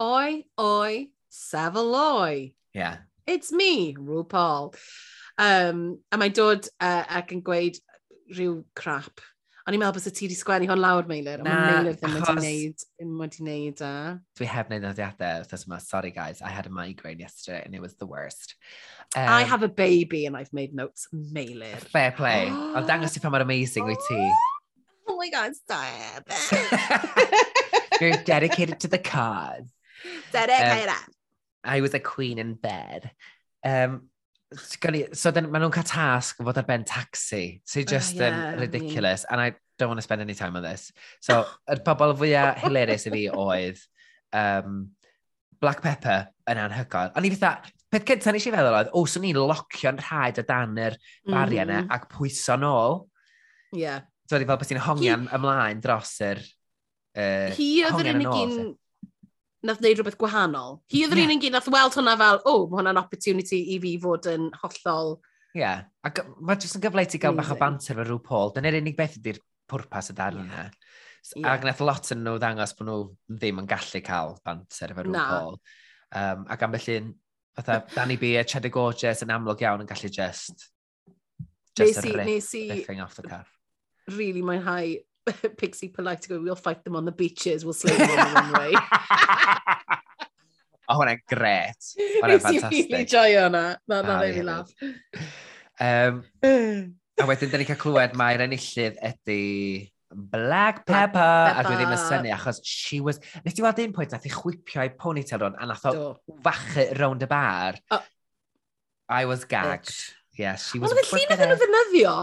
Oi, oi, Savaloy. Yeah. It's me, RuPaul. Um, a mae'n dod uh, ac yn gweud rhyw crap. O'n i'n meddwl bod ti wedi sgwennu hwn lawr, Meilir. Na, Meilir ddim wedi wneud, ddim wedi wneud a... E. Dwi heb wneud nodiadau wrth yma. Sorry guys, I had a migraine yesterday and it was the worst. Um, I have a baby and I've made notes. Meilir. Fair play. Ond dangos ti pa mor amazing wyt ti. Oh my god, stop You're dedicated to the cause. Dedicated. Um, I was a queen in bed. Um, so then maen nhw'n cael tasg fod ar ben taxi, so oh, just oh, yeah, um, ridiculous, I mean... and I don't want to spend any time on this. So, yr pobl fwyaf hilarious i fi oedd um, Black Pepper yn anhygoel. Ond i fatha, peth cyntaf nes i feddwl oedd, o, oh, so ni'n locio'n rhaid o dan yr bariau mm -hmm. ac pwyso nôl. Ie. Yeah. So, fel beth ti'n hongian ymlaen dros yr... Uh, hi oedd yr unig un nath wneud rhywbeth gwahanol. Hi oedd yr yeah. un yn gyd nath weld hwnna fel, o, oh, mae hwnna'n opportunity i fi fod yn hollol... Ie, yeah. ac mae jyst yn gyfle i ti gael bach o banter fe rhyw Paul. Dyna'r unig beth ydy'r pwrpas y darn yna. Yeah. Yeah. Ac nath lot yn nhw ddangos bod nhw ddim yn gallu cael banter efo rhyw Paul. Um, ac am felly, fatha, Danny B a Cheddar Gorgeous yn amlwg iawn yn gallu just... Just nes i, nes i, off the cuff. Really mwynhau Pixie polite to go, we'll fight them on the beaches, we'll slay them on the runway. oh, hwnna'n gret. Hwnna'n ffantastig. Nes i really joio hwnna. Na, na, na, laugh. Um, a wedyn, da ni cael clywed mae'r enillydd ydy Black Pepper. Peppa. A dwi ddim yn syni, achos she was... Nes ti weld un pwynt, nath i chwipio ei ponytail hwn, a nath o fachu round y bar. Oh. I was gagged. Yes, yeah, she was... Ond y llun oedd nhw y fynyddio,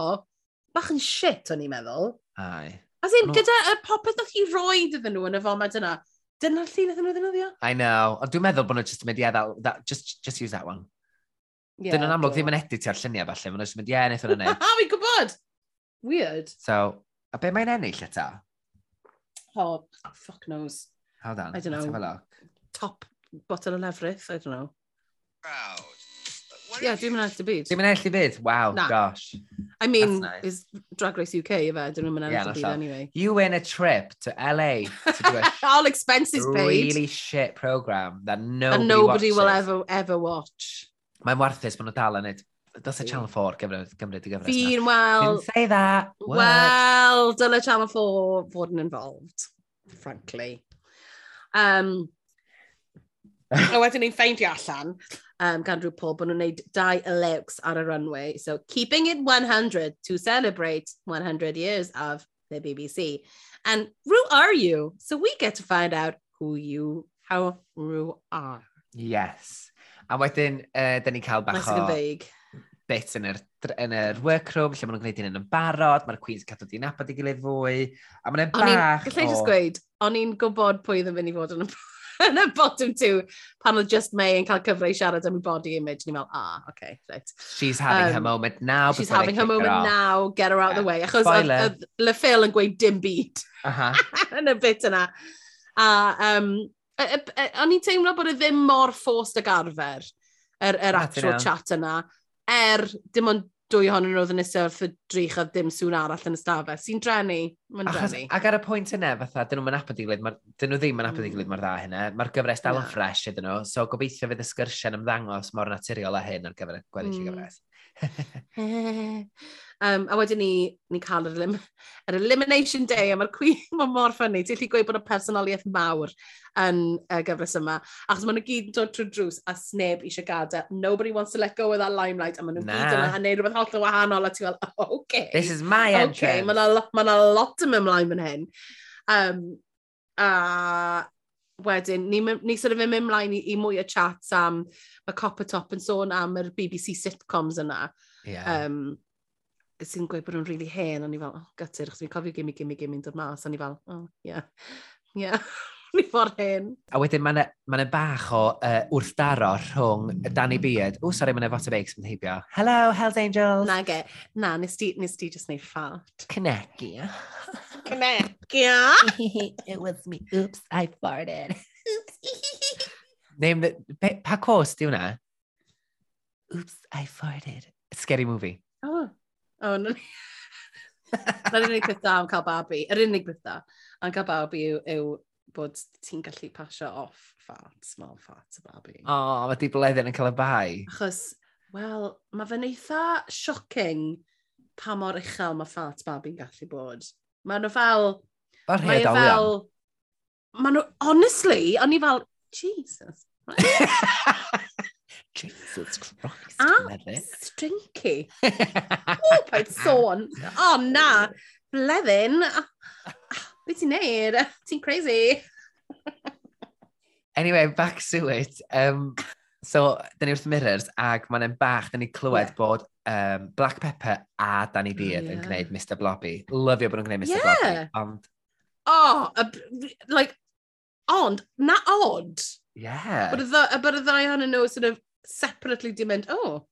bach yn shit o'n i'n meddwl. Ai. As in, gyda y popeth nath i roi iddyn nhw yn y fomad yna, dyna'r llun iddyn nhw ddefnyddio. I know. Ond dwi'n meddwl bod nhw'n just yn mynd, yeah, that, that, just, just use that one. Yeah, Dyn nhw'n amlwg ddim yn editio'r lluniau falle, maen nhw'n just mynd, yeah, wnaethon nhw'n neud. Ha, fi'n gwybod! Weird. So, a be mae'n ennill eto? Oh, fuck knows. Hold on, I don't know. have a look. Top bottle of lefrith, I don't know. Proud yeah, dwi'n yn ell i byd. Dim yn ell i byd? Wow, Na. gosh. I mean, nice. is Drag Race UK yfe? Dyn nhw'n mynd yeah, byd anyway. You win a trip to LA to do a All expenses really paid. really shit program that nobody, And nobody watches. will ever, ever watch. Mae'n warthus bod nhw dal yn it. Does it Channel 4 Gymru, Gymru dy gyfres Fi'n wel... Didn't say that. What? Well, dyle Channel 4 fod yn involved, frankly. Um, a wedyn ni'n ffeindio allan um, gan rhyw pob bod nhw'n gwneud dau eliws ar y runway. So, keeping it 100 to celebrate 100 years of the BBC. And who are you? So we get to find out who you, how who are. Yes. A wedyn, uh, dyn ni cael bach o... Bit yn yr, yn yr workroom, lle maen nhw'n gwneud un yn barod, mae'r Queen's cadw di'n abod i gilydd fwy, a mae'n bach o... Gallai jyst gweud, o'n i'n gwybod pwy ddim yn mynd i fod yn y barod. yn y bottom two, pan oedd Just May yn cael cyfle i siarad am ei body image, ni'n meddwl, ah, okay, right. She's having um, her moment now. She's having her moment off. now, get her out yeah. the way. Achos oedd Le Phil yn gweud dim byd uh yn y bit yna. A um, o'n i'n teimlo bod e ddim mor fforst ag arfer, yr, yr actual chat yna, er dim ond dwy ohonyn nhw oedd yn eistedd wrth y drych a dim sŵn arall yn y stafell. Sy'n drenu, mae'n drenu. Ac ar y pwynt yna, fatha, dyn nhw'n apod i gilydd, dyn nhw ddim yn apod i gilydd mm. mor dda hynna. Mae'r gyfres dal yn yeah. ffres iddyn nhw, so gobeithio fydd y sgyrsiau'n ymddangos mor naturiol a hyn ar gyfer gweddill mm. y gyfres. um, a wedyn ni, ni cael yr, elim, yr Elimination Day, a mae'r Queen mae mor ffynnu. Ti'n lli gweud bod y personoliaeth mawr yn y uh, gyfres yma. Achos maen nhw gyd yn dod trwy drws a sneb eisiau gadael. Nobody wants to let go of that limelight. A maen nhw'n gyd yna a neud rhywbeth hollol wahanol. A ti'n fel, oh, okay. This is my entrance. Okay, mae yna ma lot yn ymlaen fan hyn. Um, a wedyn, ni, ni sort of yn mynd mlaen i, i mwy o chats am, mae Copper Top yn sôn am yr BBC sitcoms yna. Yeah. Um, sy'n gweud bod nhw'n really hen, o'n i fel, oh, gytyr, chos fi'n cofio gimme, gimme, gimme'n dod mas, o'n i fel, oh, yeah, yeah. ni ffordd hyn. A wedyn mae'n ma, bach o uh, wrthdaro rhwng Danny Beard. O, sori, mae'n yna fot o beics yn heibio. Hello, Hells Angels. Na, ge. Na, nes di, nes di just neud ffart. Cnegia. Cnegia. It was me. Oops, I farted. Name the... Pe, pa cwrs di hwnna? Oops, I farted. Scary movie. Oh. Oh, no. Na'r unig beth da am cael babi. Yr unig beth da am cael babi yw, yw bod ti'n gallu pasio off fat, small fat y babi. O, oh, mae di bledden yn cael y bai. Achos, wel, mae fe'n eitha shocking pa mor uchel mae fat babi'n gallu bod. Mae e nhw fel... Mae'r mae fel... Mae nhw, honestly, o'n i fel, Jesus. Jesus Christ. A stinky. o, paid sôn. O, na. Bleddyn. Be ti'n neud? Ti'n crazy? anyway, back to it. Um, so, dyn ni wrth mirrors, ac mae'n bach, dyn ni clywed yeah. bod um, Black Pepper a Danny Beard oh, yeah. yn gwneud Mr Blobby. Lyfio bod nhw'n gwneud Mr yeah. Blobby. Ond... Oh, a, like, ond, na odd. Yeah. But y, but y ddau hwnnw nhw sort of separately di mynd, oh.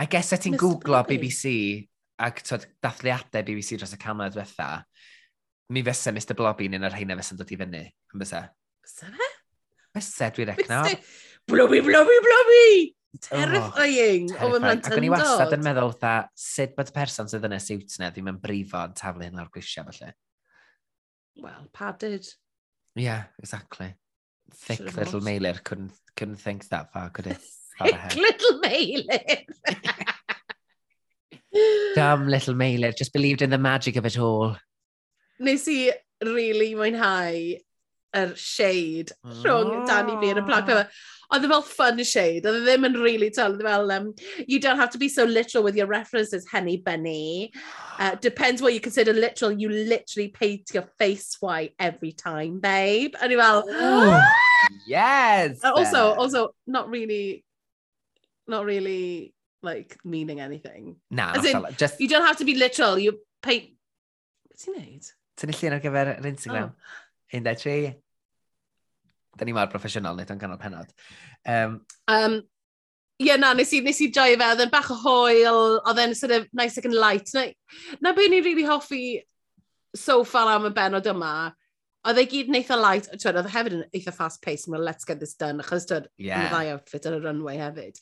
I guess set ti'n googlo BBC ac dathliadau BBC dros y camera diwetha, mi fyse Mr Blobby'n un o'r rheina fysa'n dod i fyny, yn fyse? Fyse fe? Fyse, dwi'n recno. Blobby, blobby, blobby! Terrifying! Oh, o, mae'n Ac o'n i wastad yn meddwl, tha, sut bod person sydd yn y siwt na ddim yn brifo yn taflu hyn o'r gwisiau, falle? Well, padded. Yeah, exactly. Thick Should've little mailer. Couldn't, couldn't think that far, could it? Thick little mailer! Dumb little mailer. Just believed in the magic of it all. Nes i really mwynhau yr shade rhwng Danny Beard a Black Pepper. Oedd e fel fun shade, oedd e ddim yn really tell, oedd fel, um, you don't have to be so literal with your references, Henny Bunny. Uh, depends what you consider literal, you literally paint your face white every time, babe. And fel, Ooh, yes! And also, also, not really, not really, like, meaning anything. Na, as in, just, You don't have to be literal, you paint... Beth ti'n neud? Tynnu llun ar gyfer yr Instagram. Oh. 13. Da ni mor proffesiynol, nid o'n ganol penod. Um, um, Ie, yeah, na, nes i, nes i joio fe, oedd e'n bach o hoel, oedd e'n sort of nice ac yn light. Na, na be ni'n really hoffi so far am y benod yma, oedd e gyd yn eitha light, twed, oedd e hefyd yn eitha fast pace, well, let's get this done, achos twed, yeah. ddau outfit ar y runway hefyd.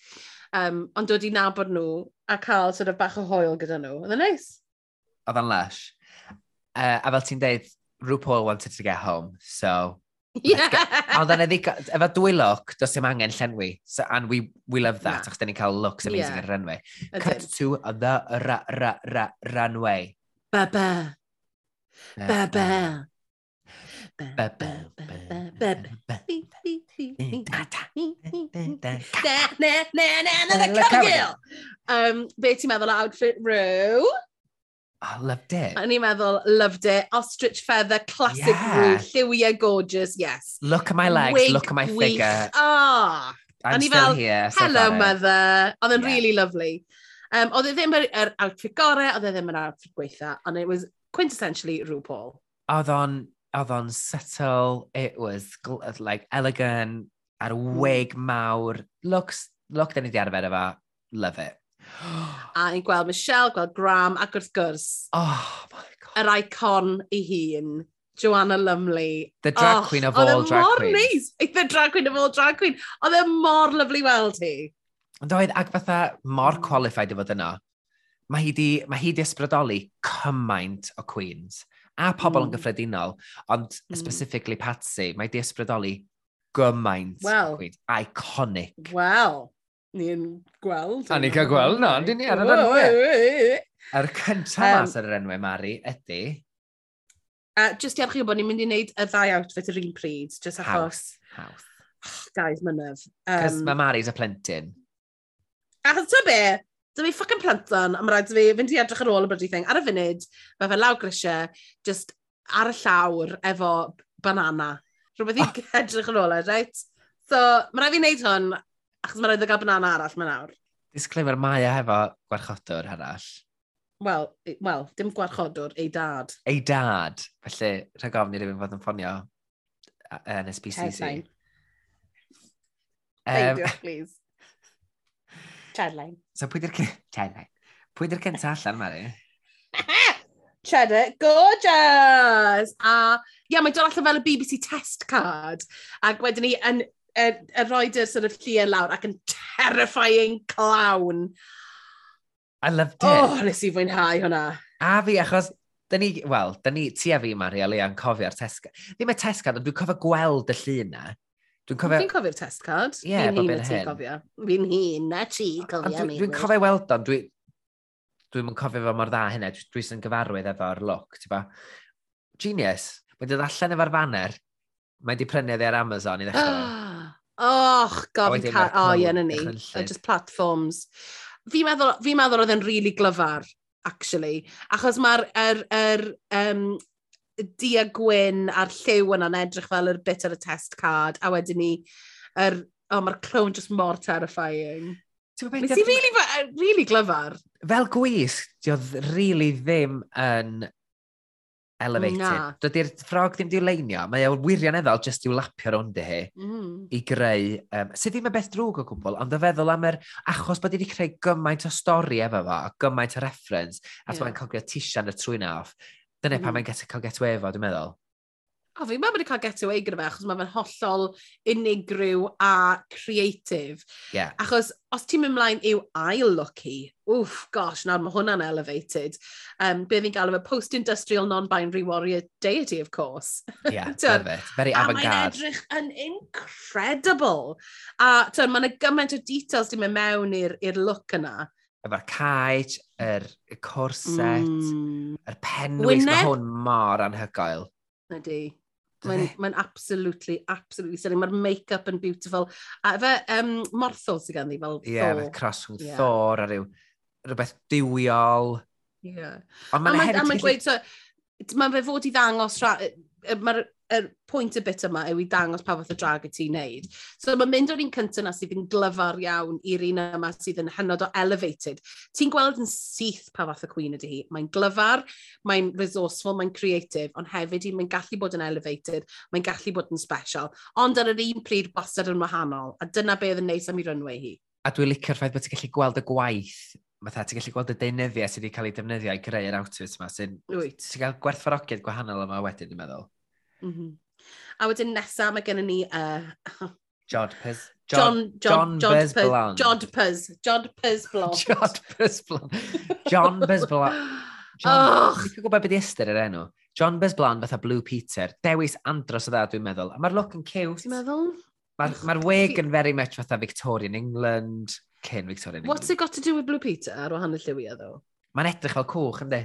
Um, ond dod i nabod nhw a cael sort of bach o hoel gyda nhw, oedd e'n nice. Oedd e'n lush. Uh, a fel ti'n deud, RuPaul wanted to get home, so... Yeah. Ond yna ddigon, efo dwy look, does dim angen llenwi. So, and we, we love that, achos da ni'n cael looks amazing yeah. ar runway. Cut to the ra, ra, ra, runway. Ba-ba. Ba-ba. Um, be ti'n meddwl o outfit rhyw? I loved it. A ni'n meddwl, loved it. Ostrich feather, classic yeah. rhyw, lliwiau gorgeous, yes. Look at my legs, Wig, look at my figure. Ah, oh. I'm still fel, here. So hello, mother. Oedd yn yeah. really lovely. Um, oedd e ddim yr er outfit gore, oedd e ddim yr er outfit gweitha, and it was quintessentially RuPaul. Oedd o'n, oedd o'n subtle, it was uh, like elegant, ar mm. wig mawr, looks, look dyn ni di arfer efo, love it a ni'n gweld Michelle, gweld Graham, ac wrth gwrs, oh, my God. yr icon ei hun, Joanna Lumley. The drag oh, queen of e all drag queens. Neis. The drag queen of all drag queen. Oedd e mor lyflu weld hi. Doedd, ac fatha mor qualified i fod yno. Mae hi di, mae hi di ysbrydoli cymaint o queens a pobl mm. yn gyffredinol, ond mm. specifically Patsy, mae di ysbrydoli gymaint well. o queens. Iconic. Wel ni'n gweld. A ni'n cael gweld, no, ni'n ni ar yr enwau. Yr cyntaf mas ar yr enwau, Mari, ydy... A just i archwilio bod ni'n mynd i wneud y ddau outfit yr un pryd, just achos... Hawth, hawth. Guys, mynydd. Cos um, mae Mari's a plentyn. Achos ta be, Dy fi ffocin planton, a mae rhaid fi fynd i edrych ar ôl y brydi thing. Ar y funud, mae fe law grisiau, just ar y llawr efo banana. Rhywbeth i oh. edrych ar ôl e, reit? So, mae rhaid fi wneud hwn, Achos mae rhaid i gael banana arall mae nawr. Disclaimer, mae e hefo gwarchodwr arall. Wel, well, dim gwarchodwr, ei dad. Ei dad. Felly, rhaid gofyn i rhywun fod yn ffonio yn Headline. Um, please. Chadline. So pwy di'r... Chadline. Pwy di'r cynta allan, Mari? Cheddar Gorgeous! A ie, yeah, mae'n dod allan fel y BBC test card. Ac wedyn ni yn yn uh, roed y sort of lliau lawr ac yn terrifying clown. I loved it. Oh, nes i fwynhau hwnna. A fi, achos Da ni, wel, da ni, ti a fi, Mari, a Lea'n cofio'r tesgad. Ddim y tesgad, ond dwi'n cofio gweld y llun na. Dwi'n cofio... Dwi'n cofio'r test card. Ie, yeah, bob hyn hyn. Cofio. Fi'n hun, na ti cofio. Dwi'n dwi, dwi cofio weld o'n, dwi'n dwi cofio fo mor dda hynny. dwi'n dwi sy'n gyfarwydd efo'r look, ti'n ba. Genius. Mae'n dod allan efo'r banner. mae'n di prynu ar Amazon i ddechrau. Och, gofyn car... O, ie, na ni. Just platforms. Fi'n meddwl, fi meddwl oedd e'n really glyfar, actually. Achos mae'r er, er, um, dia gwyn a'r lliw yna'n edrych fel yr bit ar y test card, a wedyn ni, er, oh, mae'r clown just mor terrifying. Nes i really, really glyfar. Fel gwis, di oedd really ddim yn elevated. Na. Dydy'r ffrog ddim di'w leinio, mae o'n wirioneddol jyst i'w lapio rownd i hi mm. i greu, um, sydd ddim y beth drwg o gwbl, ond y feddwl am yr achos bod wedi creu gymaint o stori efo fo, a gymaint o reference, a yeah. mae'n cogio tisian y trwy'n off, dyna mm. Mm-hmm. pan mae'n cael get away efo, dwi'n meddwl. A fi'n meddwl bod cael get away gyda fe, achos mae fe'n hollol unigryw a creative. Yeah. Achos os ti'n mynd mlaen i'w ail-looky, wff, gosh, nawr mae hwnna'n elevated. Um, be fi'n gael efo post-industrial non-binary warrior deity, of course. Yeah, love it. Very avant-garde. A mae'n edrych yn incredible. A tyn, mae'n gymaint o details ti'n mynd mewn i'r look yna. Efo'r caet, yr corset, mm. yr penwys, Wyneb... mae hwn mor anhygoel. Ydy. Mae'n mae absolutely, absolutely stunning. Mae'r make-up yn beautiful. A fe, um, morthol sydd ganddi fel Ie, yeah, Thor. craswng yeah. Thor a rhyw, rhywbeth diwiol. Ie. Yeah. Ond mae'n hefyd... Mae'n gweud, so, mae fe fod i ddangos, mae'r er pwynt y bit yma yw i dangos pa fath o drag y ti'n neud. So mae'n mynd o'r un cyntaf na sydd yn glyfar iawn i'r un yma sydd yn hynod o elevated. Ti'n gweld yn syth pa fath o queen ydy hi. Mae'n glyfar, mae'n resourceful, mae'n creative, ond hefyd mae'n gallu bod yn elevated, mae'n gallu bod yn special. Ond ar yr un pryd wastad yn wahanol, a dyna be oedd yn neis am i runway hi. A dwi'n licio'r ffaith bod ti'n gallu gweld y gwaith fatha, ti'n gallu gweld y deunyddiau sydd wedi cael ei defnyddio i greu'r outfit yma, sy'n... Ti'n cael gwerthfarogiad gwahanol yma wedyn, dwi'n meddwl. Mm -hmm. A wedyn nesaf mae gennym ni... Uh, Jodpers. John, John, John, John Blond. Jodpers. Jodpers Blond. Jodpers Blond. John Bes Blond. John, oh! Dwi'n gwybod beth i ystyr yr enw. John Bes fatha Blue Peter. Dewis andros o dda, dwi'n meddwl. A mae'r look yn cute. Ti'n meddwl? Mae'r ma wig yn very much fatha Victorian England. Cyn Victorian England. What's it got to do with Blue Peter ar wahanol lliwiau, ddo? Mae'n edrych fel cwch, ynddi?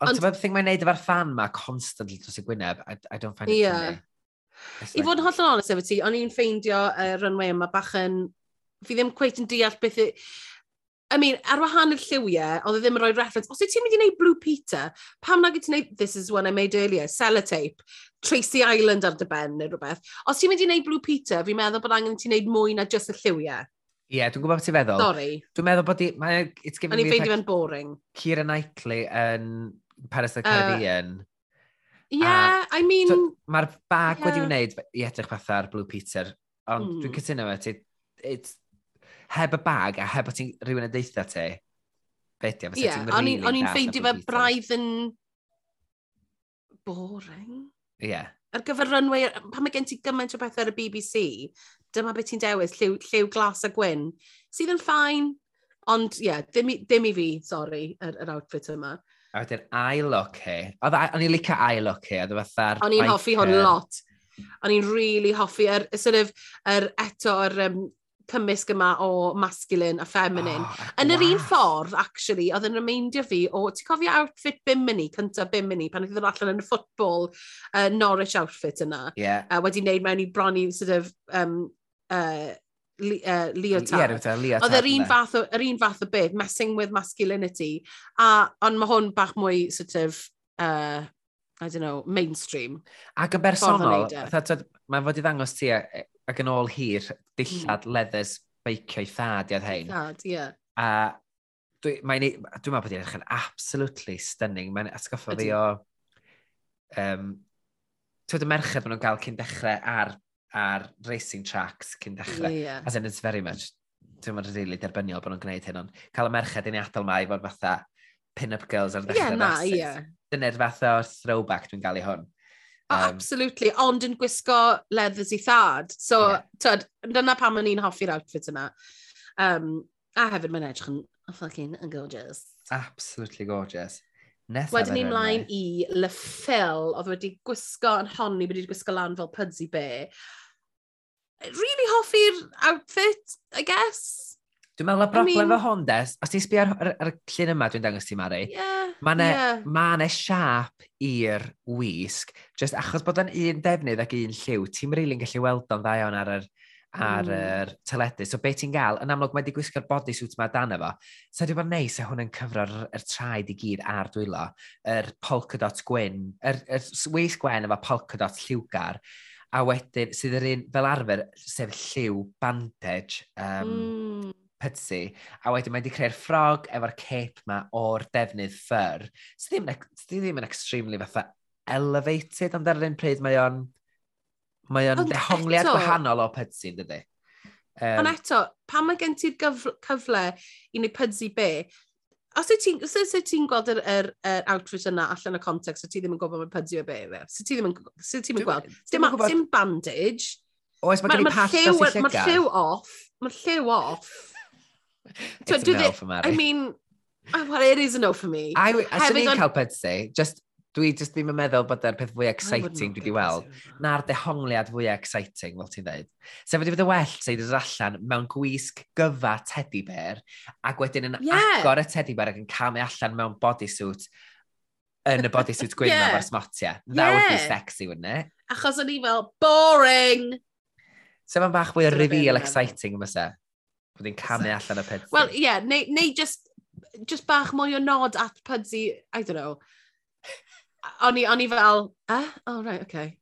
Ond ti'n meddwl beth mae'n neud efo'r fan ma constantly dros y Gwyneb, I, I don't find it yeah. funny. Like... I fod yn hollol honest efo ti, o'n i'n ffeindio y uh, runway yma bach yn... Fi ddim cweit yn deall beth... I... I mean, ar wahan y lliwiau, oedd e ddim yn rhoi reference. Os ti'n mynd i wneud Blue Peter, pam nag ti'n wneud This Is One I Made Earlier, Sellotape, Tracy Island ar dy ben neu rhywbeth. Os ti'n mynd i wneud Blue Peter, fi'n meddwl bod angen ti'n wneud mwy na just y lliwiau. Ie, yeah, dwi'n gwybod beth ti'n feddwl. Sorry. Dwi'n meddwl bod i... Mae, e, it's giving O'n i'n ffeindio fe'n boring. Kira Knightley yn Paris the uh, Caribbean. Uh, yeah, a, I mean... So, Mae'r bag yeah. wedi wneud i edrych fatha'r Blue Peter, ond mm. dwi'n hmm. cytuno fe, ti, it's, heb y bag a heb o ti'n rhywun yn deitha ti, beth ia, yeah, ti'n O'n i'n ffeindio fe braidd yn boring. Ie. Yeah. Ar gyfer runway, pan mae gen ti gymaint o bethau ar y BBC, dyma beth ti'n dewis, lliw, lliw glas a gwyn, sydd yn ffain, ond ie, yeah, ddim, dim, i fi, sori, yr, yr outfit yma. A wedyn eye look hi. O'n i'n licio ail look hi. E o'n i'n hoffi hwn lot. O'n i'n really hoffi yr, er, sort of, yr er eto yr um, cymysg yma o masculine a feminine. Oh, yn yr un ffordd, actually, oedd yn remindio fi o, ti'n cofio outfit Bimini, cyntaf Bimini, pan oedd yn allan yn y ffwtbol, uh, Norwich outfit yna. Yeah. Uh, wedi wneud mewn i bron i, sort of, um, uh, li, uh, leotard. Ie, yeah, leotard. Oedd yr un, fath o, yr un fath o beth, messing with masculinity. A, ond mae hwn bach mwy, sort of, uh, I don't know, mainstream. Ac yn bersonol, e. mae'n fod i ddangos ti e, e, ac yn ôl hir, dillad mm. leddys i thad i'r hein. Thad, ie. A dwi'n dwi meddwl bod i'n edrych yn absolutely stunning. Mae'n atgoffa fi o... Um, Tywed y merched maen nhw'n cael cyn dechrau ar ar racing tracks cyn dechrau. Yeah, yeah. As in, it's very much, dwi'n meddwl rili really derbyniol bod nhw'n gwneud hyn, ond cael y merched i adael mae i fod fatha pin-up girls ar ddechrau yeah, na. Yeah. Dyna'r fath o throwback dwi'n gael i hwn. Um, oh, absolutely, ond yn gwisgo leathers i thad. So, yeah. tyd, dyna pam o'n i'n hoffi'r outfit yna. Um, a hefyd mae'n edrych yn fucking gorgeous. Absolutely gorgeous. Nesaf Wedyn ni mlaen i Le Phil, oedd wedi gwisgo yn honni, wedi gwisgo lan fel Pudsey Bear really hoffi'r outfit, I guess. Dwi'n meddwl y broblem I mean... hwn, Des, os ti'n sbio ar, ar, ar, y llun yma dwi'n dangos ti, Mari, yeah, mae yna yeah. ma siap i'r wisg, just achos bod yn un defnydd ac un lliw, ti'n rili'n gallu weld o'n ddau o'n ar yr ar mm. yr teledu. So be ti'n gael, yn amlwg mae wedi gwisgo'r bodysuit yma dan efo. So dwi'n bod neis e a hwn yn cyfro'r er traed i gyd a'r dwylo, yr er polka dot gwyn, yr er, er gwen efo polka dot lliwgar. A wedyn, sydd yr un, fel arfer, sef lliw bandage um, mm. pytsi. A wedyn mae wedi creu'r ffrog efo'r cape ma o'r defnydd ffyr. Sydd ddim, sydd ddim yn extremely fatha elevated, ond ar yr un pryd mae o'n... Mae o'n dehongliad gwahanol o pytsi, dydy. Um, Ond eto, pan mae gen ti'r cyfle i wneud pydsi be, Os wyt ti'n so, so ti gweld yr, yr, yr, outfit yna allan o context, so ti ddim yn gwybod mae'n pydio be fe? So ti ddim yn, so ti ddim yn gweld? Dim, dim bandage. Oes, mae gen i patch dros i llygar. Mae lliw off. Mae'r lliw off. It's so, a no for Mary. I mean, oh, well, it is a no for me. I, I Hefyd, on... cael petsy, just dwi just ddim yn meddwl bod e'r peth fwy exciting dwi wedi weld, na'r dehongliad fwy exciting, fel ti'n dweud. Sef wedi bod y well, sef wedi allan mewn gwisg gyfa teddy bear, ac wedyn yn yeah. agor y teddy bear ac yn camu e allan mewn bodysuit, yn y bodysuit gwyn yeah. efo'r smotia. That yeah. would be sexy, wouldn't it? Achos o'n i fel, boring! Sef yn bach fwy o reveal exciting, fysa? Bod hi'n camu allan y peth. Wel, ie, yeah, neu, neu just, just bach mwy o nod at Pudsey, I don't know, o'n i, on i fel, eh? oh, right, okay.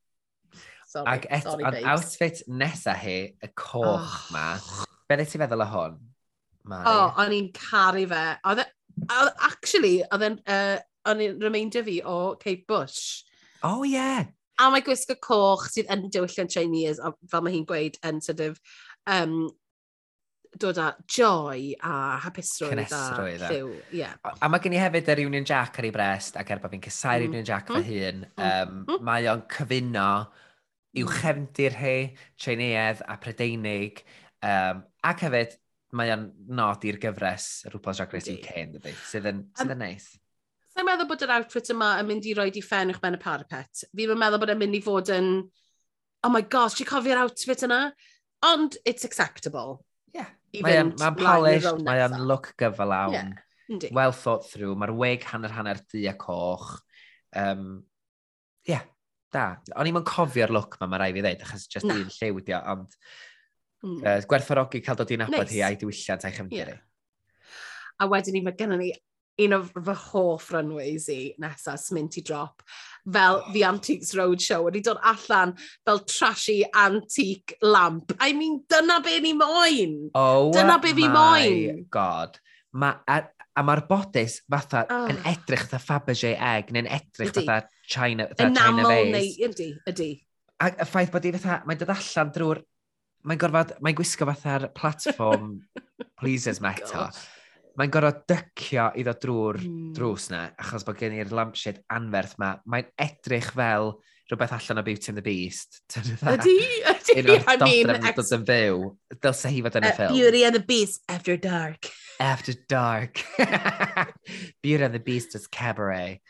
Sorry, Ac et, sorry, babes. outfit nesa hi, y coch oh. ma, be ti'n feddwl o hwn? Mari? O, oh, o'n i'n caru fe. Oedd e- oedd, actually, oedd e'n uh, o'n i'n remeindio fi o Kate Bush. Oh. Yeah. A mae gwisgo coch sydd yn diwylliant Chinese, fel mae hi'n gweud, yn sort of, um, dod â joy a hapusrwydd a lliw. Yeah. A, a mae gen i hefyd yr Union Jack ar ei brest, ac er bod fi'n cysau'r mm. Union Jack fy mm. hun, um, mm. mae o'n cyfuno i'w mm. chefndir hi, treineuedd a prydeinig, um, ac hefyd mae o'n nod i'r gyfres rhywbeth Drag Race UK yn dydy, sydd yn, sydd yn neis. Sa'n meddwl bod yr outfit yma yn mynd i roi di ffen uwch ben y parapet. Fi'n meddwl bod yn mynd i fod yn, oh my gosh, ti'n cofio'r outfit yna? Ond it's acceptable. Mae'n mae polish, mae'n look gyfalawn. Yeah. Ndi. Well thought through. Mae'r weg hanner hanner du a coch. Um, yeah, da. O'n i'n cofio'r look ma, mae rai fi ddeud, achos just un lliw ydi o, ond mm. uh, gwerthorogi cael dod i'n abod nice. hi a'i diwylliant a'i chefndir yeah. A wedyn ni, mae gennym ni un o fy hoff runways i nesaf smint i drop fel oh. The Antiques Roadshow wedi dod allan fel trashy antique lamp. I mean, dyna be ni moyn. Oh dyna be fi moyn. god. Ma, a, a mae'r bodys fatha oh. yn edrych fatha Fabergé egg neu'n edrych ydy. fatha China, fatha yn China Vase. Neu, ydy, ydy. A y ffaith bod i fatha, mae'n dod allan drwy'r mae'n gorfod, mae'n gwisgo fatha'r platform pleases meta. Gosh mae'n gorfod dycio i ddod drwy'r mm. drws na, achos bod gen i'r lampshade anferth ma. Mae'n edrych fel rhywbeth allan o Beauty and the Beast. Ydy, ydy, I mean... Un o'r dod yn fyw, dylse hi fod yn y uh, ffilm. Beauty and the Beast, After Dark. After Dark. Beauty and the Beast is cabaret.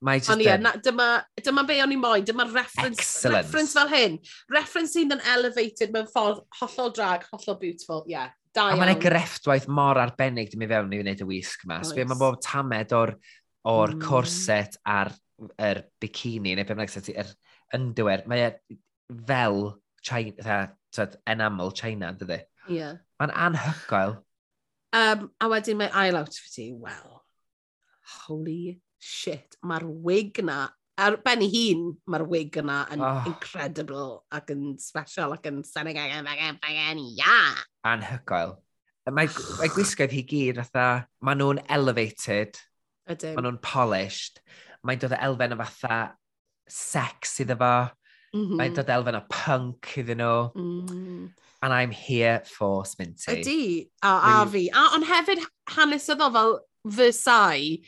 Mae just... Ond ie, yeah, dyma, dyma be o'n i moyn, dyma reference, Excellent. reference fel hyn. Reference sy'n yn elevated mewn ffordd hollol drag, hollol beautiful, ie. Yeah. Da iawn. A mae'n grefftwaith mor arbennig dim i fewn i wneud y wisg yma. Oes. Mae bob tamed o'r, or mm. corset a'r er bikini, neu beth bynnag, yr underwear, mae e fel China, tyd, enamel China, dydy? Ie. Yeah. Mae'n anhygoel. Um, a wedyn mae ail outfit i, well, holy shit, mae'r wig na, ar ben ei hun, mae'r wig yna yn oh. incredible ac yn special ac yn stunning ac yn, fagen, yn, ia anhygoel. Mae, mae gwisgoedd hi gyd fatha, maen nhw'n elevated, maen nhw'n polished, mae'n dod o elfen o fatha sex iddo fo, mm -hmm. mae'n dod elfen o punk iddyn nhw. Mm. And I'm here for Sminty. Ydy, a, a fi. A, ond hefyd hanesyddol fel Versailles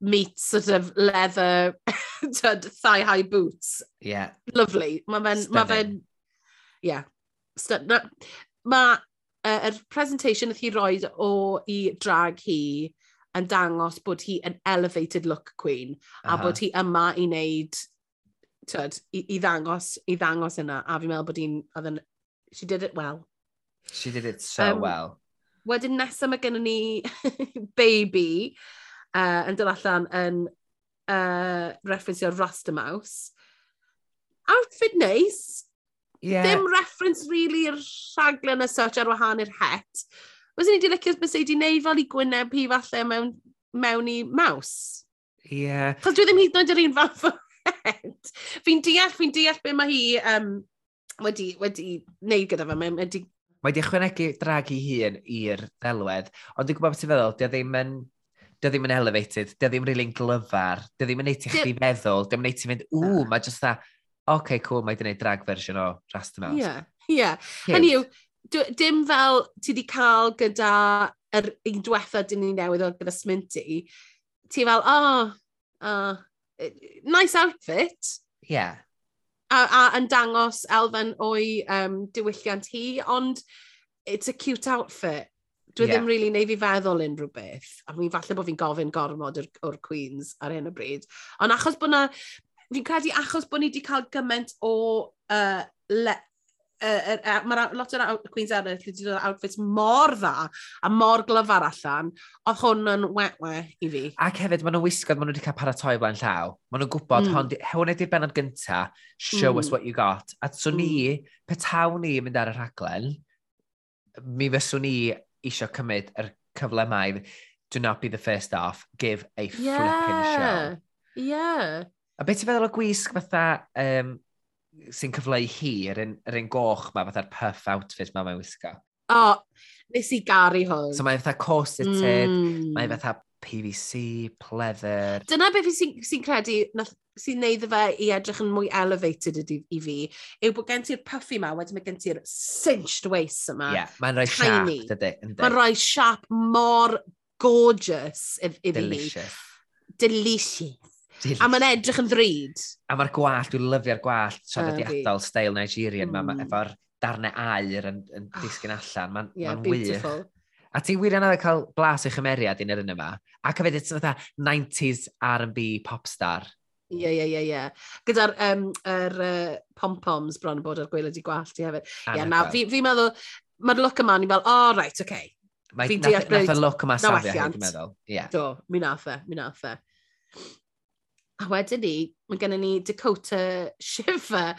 meets sort of leather tyd, thigh-high boots. Yeah. Lovely. Mae fe'n... ma fe'n... Yeah. St Mae uh, er presentation nath hi roed o i drag hi yn dangos bod hi yn elevated look queen uh -huh. a bod hi yma i wneud tyd, i, i, ddangos, i ddangos yna a fi'n meddwl bod hi'n she did it well. She did it so um, well. wedyn nesaf mae gennym ni baby uh, yn dod allan yn uh, referensio Rastamouse outfit nice Yeah. Ddim reference really i'r rhaglen as such ar wahan i'r het. Fyswn i wedi licio beth sydd wedi gwneud fel i gwyneb hi falle mewn, mewn i maws. Ie. Yeah. Chos dwi ddim hyd yn oed yr un fath o het. Fi'n deall, fi'n deall be mae hi um, wedi, wedi wneud gyda fe. Mae wedi... Mae wedi ychwanegu drag i hun i'r ddelwedd, ond dwi'n gwybod beth ti'n feddwl, dio ddim yn dio ddim yn elevated, dio ddim rili'n really glyfar, dio ddim yn neud i chdi feddwl, dio ddim yn neud i fynd, ww, mae jyst da, okay, cool, mae di wneud drag version o Rastamouse. Ie, ie. Hynny yw, dim fel ti wedi cael gyda yr un diwetha dyn ni newydd o gyda Sminty, ti fel, oh, uh, nice outfit. Ie. Yeah. A, a, yn dangos elfen o'i um, diwylliant hi, ond it's a cute outfit. Dwi yeah. ddim really neu fi feddwl unrhyw beth. A mi falle bod fi'n gofyn gormod o'r, or Queens ar hyn o bryd. Ond achos bod na, fi'n credu achos bod ni wedi cael gymaint o... Uh, le, uh, uh, mae lot o'r Queen's eraill wedi dod outfits mor dda a mor glyfar allan, oedd hwn yn we-we i fi. Ac hefyd, maen nhw'n wisgoedd maen nhw wedi cael paratoi blaen llaw. Maen nhw'n gwybod, mm. hwn, hwn ydy'r benod gynta, show mm. us what you got. A so mm. ni, petaw ni mynd ar y rhaglen, mi fyswn ni eisiau cymryd yr cyfle mai, do not be the first off, give a yeah. flipping show. Yeah. A beth ti'n feddwl o gwisg fatha um, sy'n cyfleu hi, yr un, yr un goch ma, fatha'r puff outfit ma mae'n wisgo? O, oh, nes i garu hwn. So mae'n fatha corseted, mm. mae'n fatha PVC, pleather. Dyna beth sy'n sy credu sy'n neud fe i edrych yn mwy elevated ydy i fi, yw bod gen ti'r puffy ma, wedyn mae gen ti'r cinched waist yma. Ie, yeah, mae'n rhai siap, dydy. Mae'n rhoi siap mor gorgeous i fi. Delicious. Delicious. A mae'n edrych yn ddrud. A mae'r gwallt, dwi'n lyfio'r gwallt traddodiadol stael Nigerian mm. ma, hmm. efo'r darnau air yn, yn ah. disgyn allan. Mae'n yeah, ma wych. A ti wirion oedd cael blas i'ch ymeriad un yr un yma. Ac hefyd, it's fatha 90s R&B popstar. Ie, ie, ie, ie. Gyda'r um, er, uh, pom-poms bron yn bod ar gweilad i gwallt i hefyd. Ie, yeah, na, fi, fi meddwl, mae'r look yma, ni'n fel, o, oh, right, oce. Okay. Fi'n deall. E- nath e y look yma safio, dwi'n meddwl. Yeah. Do, mi nath e, mi nath e. A wedyn ni, mae gennym ni Dakota Shiver.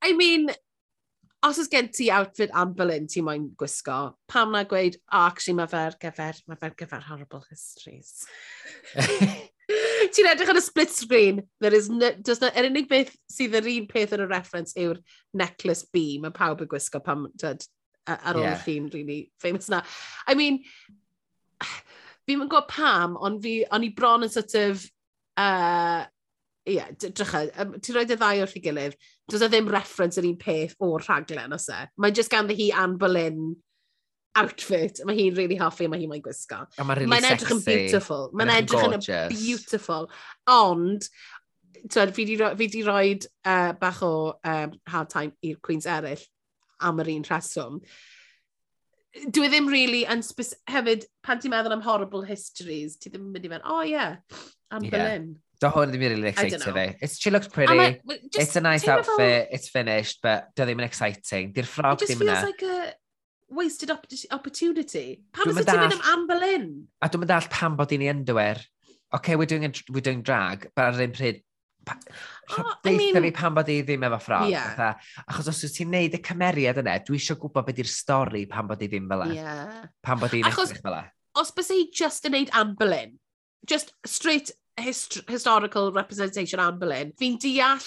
I mean, os oes gen ti outfit am Berlin ti moyn gwisgo, pam na gweud, oh, actually mae fe'r gyfer, mae fe'r gyfer horrible histories. Ti'n edrych ar y split screen, there is no, does not, yr unig beth sydd yr un peth yn y reference yw'r necklace B, mae pawb yn gwisgo pam, dyd, ar ôl yeah. llun really famous na. I mean, fi'n gwybod pam, ond fi, o'n i bron yn sort of Uh, ie, yeah, drycha, um, ti'n rhoi dy ddau o'r gilydd, does e ddim reference yr un peth o'r rhaglen os e. Mae just ganddi hi Anne Boleyn outfit, mae hi'n really hoffi a mae hi'n mae'n gwisgo. Mae'n really mae edrych yn beautiful. Mae'n edrych yn beautiful. Ond, twed, fi di, roi uh, bach o um, hard time i'r Queens eraill am yr un rheswm. Dwi ddim really, yn hefyd, pan ti'n meddwl am horrible histories, ti ddim yn mynd i mewn, oh yeah, am yeah. Berlin. Do hwn ddim yn really exciting fi. It's, she looks pretty, like, it's a nice outfit, fel... it's finished, but do ddim yn exciting. Di'r ffrog ddim yna. It just feels yna. like a wasted opportunity. Pam ys ti'n mynd am Anne Boleyn? A dwi'n mynd all pam bod i'n ei underwear. OK, we're doing, a, we're doing drag, but ar yr un pryd, Pa, Oh, I mean... fi pam bod i ddim efo ffrog. Yeah. Fatha, achos os wyt ti'n neud y cymeriad yna, dwi eisiau gwybod beth yw'r stori pam bod i ddim fel e. Yeah. Pam bod i'n edrych fel e. Os bys ei just yn neud Anne Boleyn, just straight hist historical representation Anne Boleyn. Fi'n deall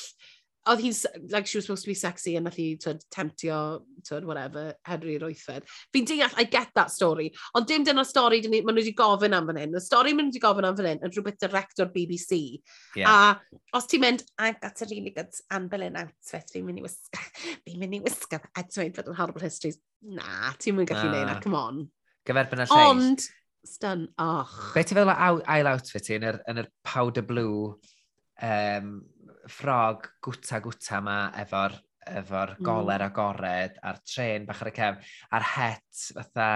oedd hi'n, like, she was supposed to be sexy and nath hi, tyd, temptio, tyd, whatever, Henry Roethfed. Fi'n deall, I get that story. Ond dim dyna'r stori maen nhw wedi gofyn am fan hyn. Y stori maen nhw wedi gofyn am fan hyn yn rhywbeth director BBC. Yeah. A os ti'n mynd, I've got a really good Anne Boleyn outfit, fi'n mynd i wisgo, fi'n mynd i wisgo, a dweud ti'n yn horrible histories. Na, ti'n mynd gallu uh, neud na, come on. Gyferbyn y lleis. Ond, stun. och. Be ti feddwl o ail outfit ti yn yr, yn yr powder blue um, ffrog gwta gwta ma efo'r efo'r hmm. goler mm. agored a'r tren bach ar y cefn a'r het fatha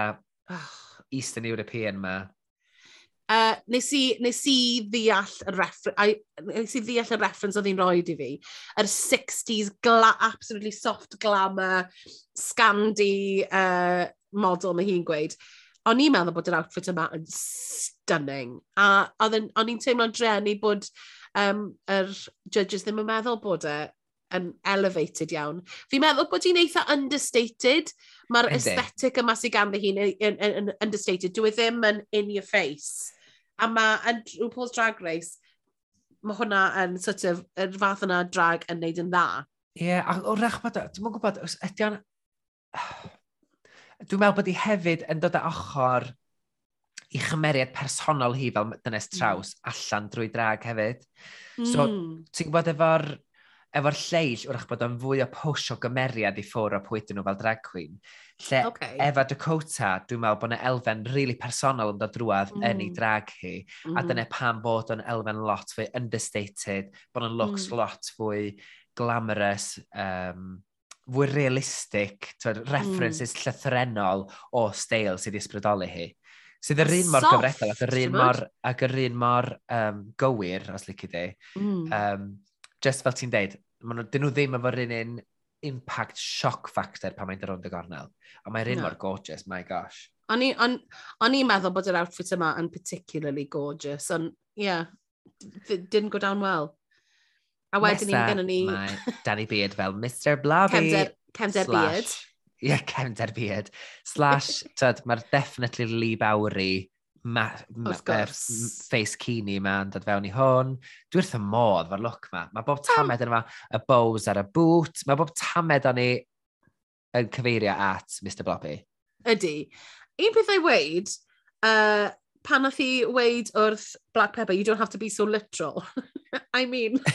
oh. Eastern European ma. Uh, nes, i, nes i ddeall y reference, nes i ddeall y reference oedd hi'n rhoi i fi. Yr 60s, gla, absolutely soft glamour, scandi uh, model mae hi'n gweud o'n i'n meddwl bod yr outfit yma yn stunning. A o'n i'n teimlo'n drenu bod um, yr judges ddim yn meddwl bod e yn elevated iawn. Fi'n meddwl bod hi'n eitha understated. Mae'r aesthetic yma sy'n ganddi hi'n e- yn, yn, yn understated. Dwi e ddim yn in your face. A mae yn RuPaul's Drag Race, mae hwnna yn sort of, yr fath yna drag yn neud yn dda. Ie, yeah, a wrach bod, dwi'n mwyn gwybod, os ydy o'n... Dwi'n meddwl bod hi hefyd yn dod â ochr i chymeriad personol hi fel dynes mm. traws mm. allan drwy drag hefyd. Mm. So, ti'n gwybod efo'r efo'r lleill, wrach bod o'n fwy o push o gymeriad i ffwr o pwy nhw fel drag queen. Lle okay. efo Dakota, dwi'n meddwl bod yna elfen rili really personol yn dod drwad mm. yn ei mm. drag hi, mm. a dyna pan bod o'n elfen lot fwy understated, bod o'n looks mm. lot fwy glamorous, um, fwy realistic, twyd, hmm. references mm. llythrenol o steil sydd i ysbrydoli hi. Sydd yr un mor gyfredol ac yr un mor, ac yr un mor um, gywir, os lici di. Mm. Um, just fel ti'n deud, maen nhw, dyn nhw ddim efo'r un un impact shock factor pan mae'n dyrwnd y gornel. A mae'r un no. mor gorgeous, my gosh. O'n i'n meddwl bod yr outfit yma yn particularly gorgeous, ond, yeah, didn't go down well. A wedyn ni gynnu ni... Mae Danny Beard fel Mr Blobby. Cefnder, cefnder Beard. Ie, yeah, cefnder Beard. Slash, tyd, mae'r definitely Lee Bowery ma, ma, face cini yma yn dod fewn i hwn. Dwi wrth y modd fo'r look yma. Mae bob tamed yma, y bows ar y boot. Mae bob tamed o'n i yn cyfeirio at Mr Blobby. Ydy. Un peth ei weid, uh, pan nath i weid wrth Black Pepper, you don't have to be so literal. I mean...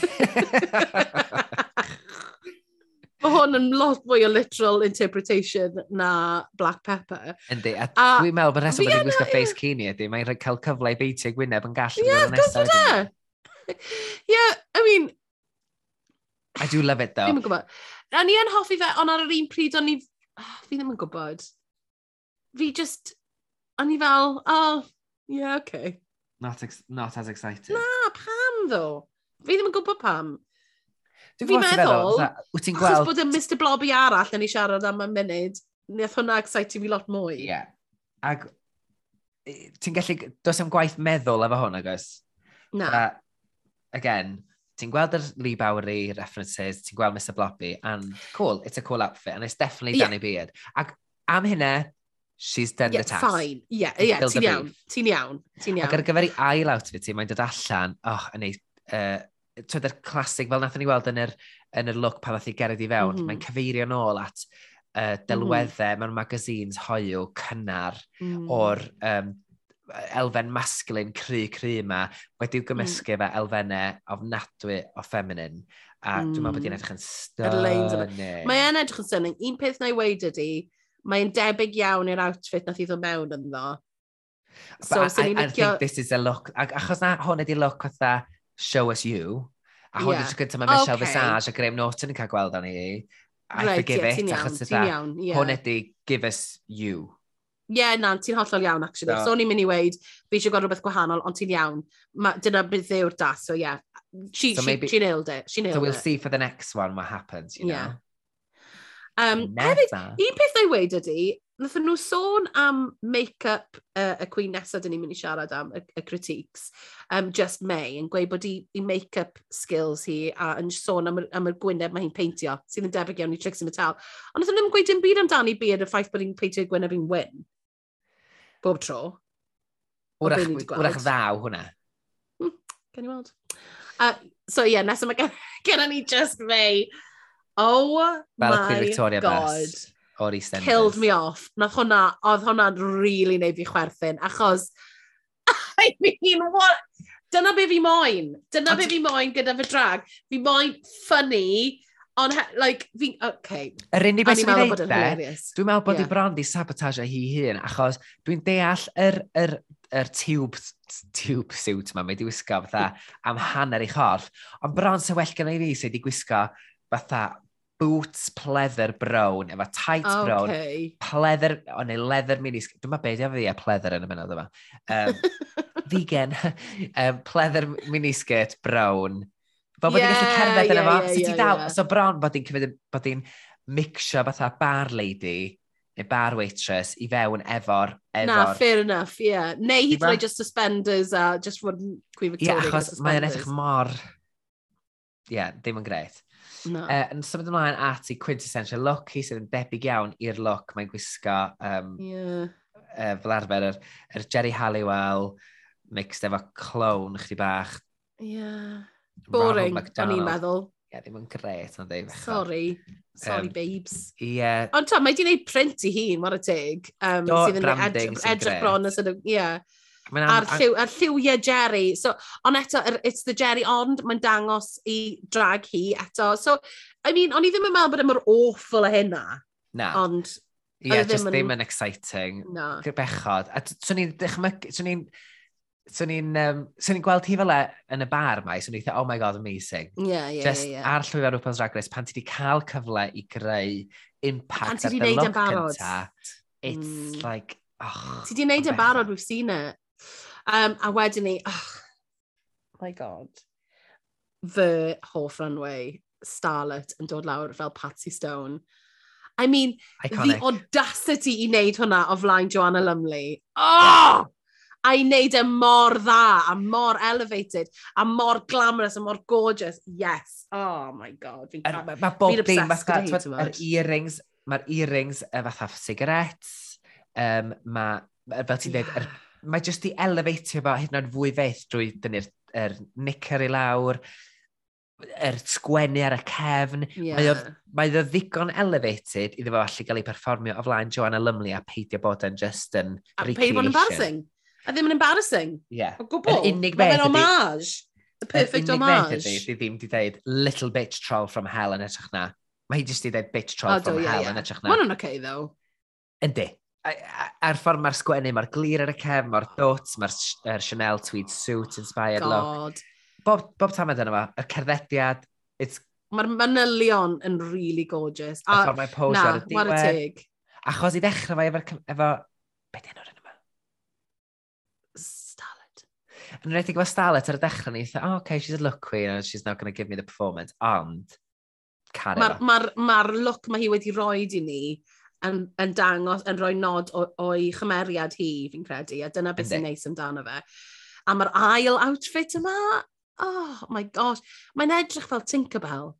Mae hwn yn lot fwy o literal interpretation na Black Pepper. Yndi, a, a dwi'n meddwl bod reswm bod i'n gwisgo face cini ydy, mae'n rhaid cael cyfle i beitio Gwyneb yn gallu. Ie, of course yna. I mean... I do love it, though. Dwi'n gwybod. A ni yn hoffi fe, ond ar yr un pryd, o'n i... Oh, fi ddim yn gwybod. Fi just... O'n i fel, oh, Yeah, okay. Not, ex not as excited. Na, pam ddo? Fi ddim yn gwybod pam. Dwi'n Fi'n meddwl, wyt ti'n gweld... Bod y Mr Blobby arall yn ei siarad am y munud, wnaeth hwnna excite fi lot mwy. Ie. Yeah. Ac ti'n gallu... Does am gwaith meddwl efo hwn, agos? Na. Uh, again, ti'n gweld yr Lee Bowery references, ti'n gweld Mr Blobby, and cool, it's a cool outfit, and it's definitely yeah. Danny Beard. Ac am hynna, she's done yeah, the task. Fine, ie, yeah, yeah, ti'n iawn, ti'n iawn, ti'n iawn. Ac ar gyfer ei ail outfit ti, mae'n dod allan, oh, yn ei, uh, twyd yr clasig, fel nath ni weld yn yr, yn yr look pan ddath i gered i fewn, mm -hmm. mae'n cyfeirio nôl at uh, mhm. delweddau mm -hmm. mewn magazines hoiw cynnar mm. o'r um, elfen masculin cry cry yma wedi'w gymysgu mm. fe elfennau ofnadwy o feminine. a mm. dwi'n meddwl bod hi'n mm. edrych yn stunning. Mae e'n edrych yn stunning. Un peth na i weid ydy, mae'n debyg iawn i'r outfit nath i ddod mewn yn ddo. So, But so I, I, I licio... think this is a look, achos na hwn ydi look fatha show us you, a hwn yeah. yw'r gyntaf mae Michelle okay. Visage a Graham Norton yn cael gweld o'n i, I right, forgive yeah, it, iawn, achos yda, yeah. hwn ydi give us you. Ie, yeah, na, ti'n hollol iawn, actually. So, So, ni'n mynd i weid, fi eisiau gweld rhywbeth gwahanol, ond ti'n iawn. Ma, dyna bydd yw'r das, so yeah. She, so she, maybe, she nailed it. She nailed so we'll it. see for the next one what happens, you yeah. know? Um, hefyd, un peth ei weid ydy, nathon nhw sôn am make-up uh, y cwyn nesaf dyn ni'n mynd i siarad am, y, y critiques, um, Just May, yn gweud bod i, i make-up skills hi a yn sôn am, am y gwyneb mae hi'n peintio, sydd yn debyg iawn i Trixie Mattel. Ond nathon nhw'n gweud dim byd amdani byd y ffaith bod hi'n peintio gwyneb hi'n wyn. Bob tro. Wrach, wrach ddaw hwnna. Hmm, can you weld. Uh, so ie, yeah, nesaf mae gen, gen ni Just May Oh Fel my Victoria God. Best o'r EastEnders. Killed me off. Nath hwnna, oedd hwnna'n really neud fi chwerthin, achos, I mean, what? Dyna be fi moyn. Dyna be fi moyn gyda fy drag. Fi moyn funny, on, like, fi, okay. Yr unig beth sy'n ei wneud dwi'n meddwl bod yeah. i bron di sabotage hi hun, achos dwi'n deall yr, yr, yr tube, tube suit ma, mae di wisgo fatha am hanner ei chorff, ond bron sy'n well gen i fi sy'n di gwisgo fatha boots pleather brown, efo tight okay. brown, pleather, o neu leather minis, dwi'n meddwl beth fi a pleather yn y mynod yma. Um, vegan, um, pleather miniskirt brown. Fel bod yeah, gallu cerdded yn efo, so ti yeah, dal, yeah. so bron bod hi'n cymryd, bod hi'n mixio fatha bar lady, neu bar waitress i fewn efo'r... efo'r... Na, fair enough, ie. Yeah. Neu hyd yn oed just suspenders a just fod yn Queen Victoria. Ie, achos mae'n edrych mor... Ie, yeah, ddim yn greit. No. Uh, yn symud ymlaen at i quintessential look hi sydd yn debyg iawn i'r look mae'n gwisgo um, yeah. uh, fel arfer yr, yr Jerry Halliwell mixed efo clown chdi bach. Yeah. Boring, o'n i'n meddwl. Ie, yeah, ddim yn gret, ond ei Sorry. Sorry, um, babes. Ie. Yeah. Ond ta, mae di wneud print i hun, mor y teg. Um, Do, sydd yn branding edrych, edrych bron as yn... Ie. Yeah. A'r, lliw, ar lliwiau Jerry. So, ond eto, it's the Jerry, ond mae'n dangos i drag hi eto. So, I mean, o'n i ddim yn meddwl bod e mor awful a hynna. Na. Ond, Ie, yeah, e just ddim yn exciting. No. Bechod. A swn i'n dychmygu, swn i'n... Swn i'n um, gweld hi fel e yn y bar mai, swn i'n dweud, oh my god, amazing. Ie, yeah, ie, Just yeah, yeah. ar llwyfan RuPaul's Drag Race, pan ti wedi cael cyfle i greu impact ar dy look cynta, it's mm. like... Oh, ti di wneud yn barod, we've seen it. Um, a wedyn ni, oh, my god, fy hoff runway, Starlet yn dod lawr fel Patsy Stone. I mean, Iconic. the audacity i wneud hwnna o flaen Joanna Lumley. Oh! A i wneud e mor dda, a mor elevated, a mor glamorous, a mor gorgeous. Yes. Oh my god. Fi'n er, Mae ma bob dim fatha, yr earrings, mae'r earrings y fatha cigarettes, um, mae, fel ti'n dweud, mae jyst i elevatio fo hyd yn oed fwy feith drwy dynnu'r er nicer i lawr, er sgwennu ar y cefn. Yeah. Mae, o, mae o ddigon elevated iddo fo allu gael ei perfformio o flaen Joanna Lumley a peidio bod yn just yn A peidio bod yn embarrassing. A ddim yn embarrassing. Yeah. O gwbl. Yr unig beth ydy... homage. The perfect homage. Yr unig beth ydy, di ddim di dweud little bitch troll from hell yn ytrach na. Mae hi jyst di dweud bitch troll oh, from do, yeah, hell yeah. yn ytrach na. Mae'n o'n okay, though. Yndi a'r ffordd mae'r sgwennu, mae'r glir ar y cef, mae'r dots, mae'r er Chanel tweed suit inspired God. look. Bob, bob tam yna yma, y cerddediad, it's... Mae'r manylion yn really gorgeous. A, ffordd mae'n pose ar y diwedd. Achos i ddechrau fe efo, efo beth enw'r enw yma? Starlet. Yn enwedig efo Starlet ar y dechrau ni, oh, okay, she's a look queen and she's not going to give me the performance. Ond, Mae'r ma ma, ma look mae hi wedi roi i ni yn, yn dangos, yn rhoi nod o'i chymeriad hi, fi'n credu, a dyna beth sy'n neis amdano fe. A mae'r ail outfit yma, oh my gosh, mae'n edrych fel Tinkerbell.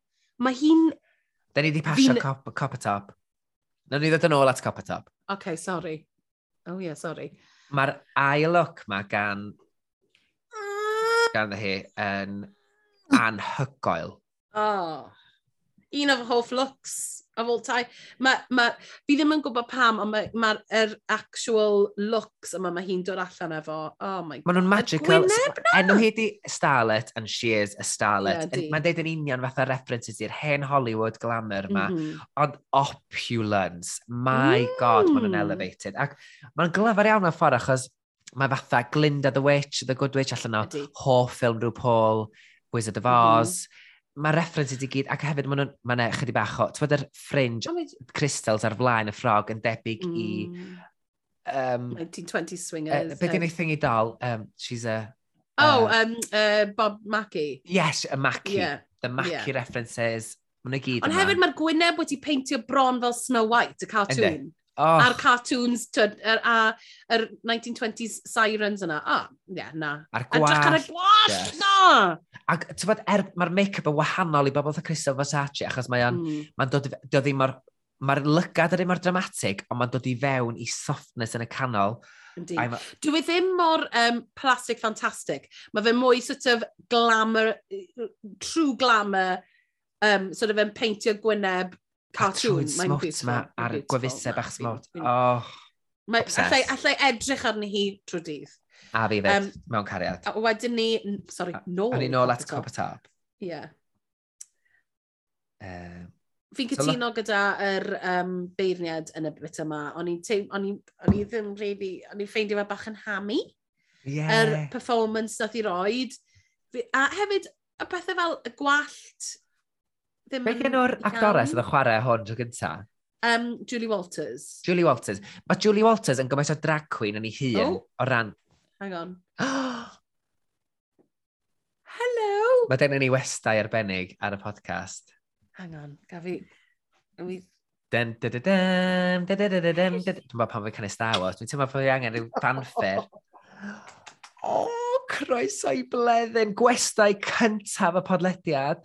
Mae hi'n... Da ni wedi pasio cop, cop a top. Na ni ddod yn ôl at cop a top. OK, sorry. Oh yeah, sorry. Mae'r ail look mae gan... Ah. gan hi yn anhygoel. Oh un o'r hoff looks of all time. Ma, ma, fi ddim yn gwybod pam, ond mae'r ma, ma er actual looks yma mae hi'n dod allan efo. Oh my god. Maen nhw'n magical. Enw hi di Starlet and she is a Starlet. Yeah, Mae'n deud yn union fatha references i'r hen Hollywood glamour yma. Mm -hmm. Ond opulence. My mm. god, maen nhw'n elevated. Ac mae'n glyfar iawn o'r ffordd achos mae fatha Glinda the Witch, The Good Witch allan o hoff ffilm rhyw Paul, Wizard of mhm. Oz. Mm -hmm mae references i gyd, ac hefyd mae'n ma yna chydig bach o, ti'n yr fringe oh, crystals ar flaen y ffrog yn debyg mm. i... Um, 1920 swingers. Uh, Be di'n ei thingy dal? Um, she's a... Oh, uh, um, uh, Bob Mackie. Yes, a Mackie. Yeah. The Mackie yeah. references. Mae'n gyd Ond hefyd mae'r Gwyneb wedi peintio bron fel Snow White, y cartoon. Ynde. Oh. A'r cartoons, tyd, er, a, a, a 1920s sirens yna. O, oh, ie, yeah, na. A'r gwallt. Edrych ar y gwallt, yes. no! Ac, ti'n fod, er, mae'r make-up yn wahanol i bobl oedd Crystal Versace, achos mae'n mm. mae hmm. dod, dod ddim o'r... Mae'r lygad yr un mor dramatig, ond mae'n dod i fewn i softness yn y canol. Yndi. A... Dwi e ddim mor um, plastic fantastic. Mae fe mwy sort of glamour, true glamour, um, sort of yn peintio gwyneb cartoon. Mae'n smart ma ar gwefusau bach smart. Oh, Mae, allai, allai edrych arni hi trwy dydd. A fi fed, um, mewn cariad. A wedyn ni, sorry, nôl. A ni nôl at Cop y Top. Ie. Yeah. Um, Fi'n cytuno so, gyda yr um, beirniad yn y bit yma. O'n i ddim really, o'n i'n ffeindio fe bach yn hamu. Yeah. Yr er performance nath i roed. A hefyd, y pethau fel y gwallt Ddim Beth yn o'r actores oedd yn chwarae hwn tro gynta? Um, Julie Walters. Julie Walters. Mae Julie Walters yn gymaint o drag queen yn ei hun oh. o ran... Hang on. Hello! Mae den yn ei westau arbennig ar y podcast. Hang on, gaf i... We... Den, den, den, den, den, den, da, da, dem, da, Dwi'n meddwl pan fi'n canu Star Wars, dwi'n teimlo pan fi angen rhyw fanffer. O, oh, croeso i bledden, gwestai cyntaf y podlediad.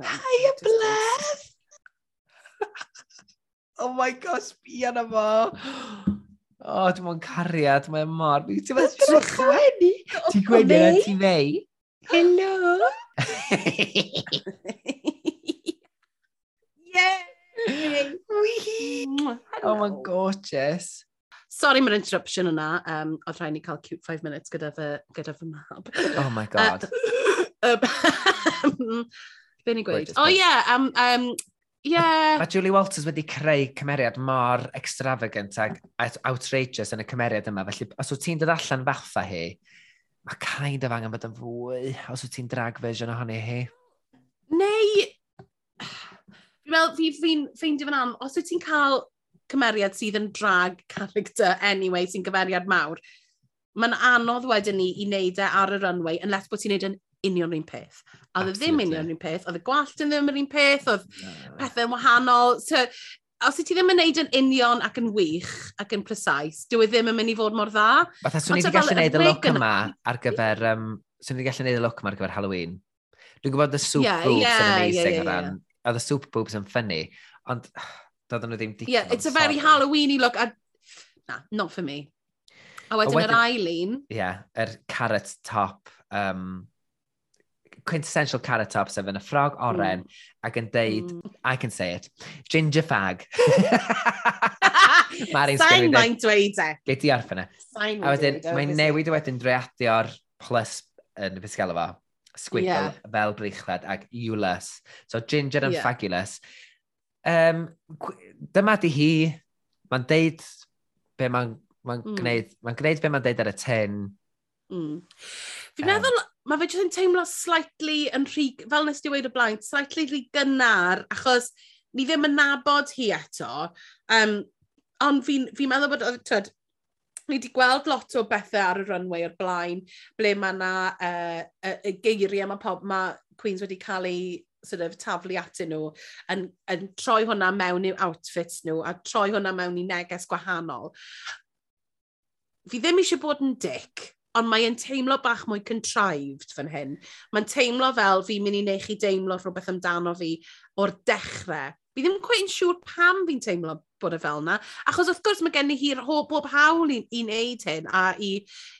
Hiya, Bless! oh my gosh, bi yna fo. Oh, o, oh, dwi'n mwyn cariad, mae'n mor... Ti'n meddwl, ti'n gwenu? Ti'n gwenu a ti fei? Hello? Yay! Oh mae'n gorgeous. Sorry mae'r interruption yna. Um, oedd rhaid ni cael cute five minutes gyda fy, gyda fy mab. Oh my god. Uh, um, Fe'n i gweud. O oh, ie, yeah, um, um, yeah. Mae Julie Walters wedi creu cymeriad mor extravagant ag outrageous yn y cymeriad yma. Felly, os wyt ti'n dod allan fatha hi, mae kind of angen bod yn fwy os wyt ti'n drag version ohoni hi. Neu, fel fi fi'n ffeindio fan am, os wyt ti'n cael cymeriad sydd yn drag character anyway, sy'n gymeriad mawr, mae'n anodd wedyn ni i wneud e ar y runway, unless bod ti'n wneud yn union yr un peth. A oedd e ddim union yr un peth, oedd y gwallt yn ddim yr un peth, oedd no. pethau'n wahanol. So, os y ti ddim yn neud yn union ac yn wych ac yn precise, dyw e ddim yn mynd i fod mor dda. Fatha, swn i wedi gallu neud y look yma ar gyfer, um, swn i wedi gallu neud y look yma ar gyfer Halloween. Dwi'n gwybod the soup yeah, boobs yeah, yn amazing yeah, yeah, yeah. ran, Oedd y soup boobs yn ffynnu, ond doedden nhw ddim digon. Yeah, it's a very Halloweeny look, a... na, not for me. A wedyn, a wedyn yr Eileen. Ie, yeah, yr carrot top, um, quintessential carrot top sef yn y ffrog oren mm. ac yn deud, mm. I can say it, ginger fag. Mari'n sgwyd. Sain mae'n dweud e. Gei di arfen e. Sain mae'n dweud e. Mae'n newid wedyn dreadio'r plus yn y fisgal efo. Squiggle yeah. fel breichlad ac eulus. So ginger and yeah. fagulous. Um, dyma di hi. Mae'n deud be mae'n ma mm. gwneud, mae'n gwneud be mae'n deud ar y tin. Mm. Fi'n um, meddwl, mae fe jyst yn teimlo slightly yn rhy, fel nes di weid o blaen, slightly rhy gynnar, achos ni ddim yn nabod hi eto. Um, ond fi'n fi, meddwl bod, tyd, ni wedi gweld lot o bethau ar y runway o'r blaen, ble mae yna uh, y geiriau mae pob, mae Queens wedi cael ei sort of, taflu atyn nhw, yn, yn troi hwnna mewn i'w outfits nhw, a troi hwnna mewn i neges gwahanol. Fi ddim eisiau bod yn dic, ond mae'n teimlo bach mwy contrived fan hyn. Mae'n teimlo fel fi'n mynd i neu chi deimlo rhywbeth amdano fi o'r dechrau. Fi ddim quite yn siŵr pam fi'n teimlo bod e fel yna. Achos wrth gwrs mae gen i hi'r hob bob hawl i, i wneud hyn a i,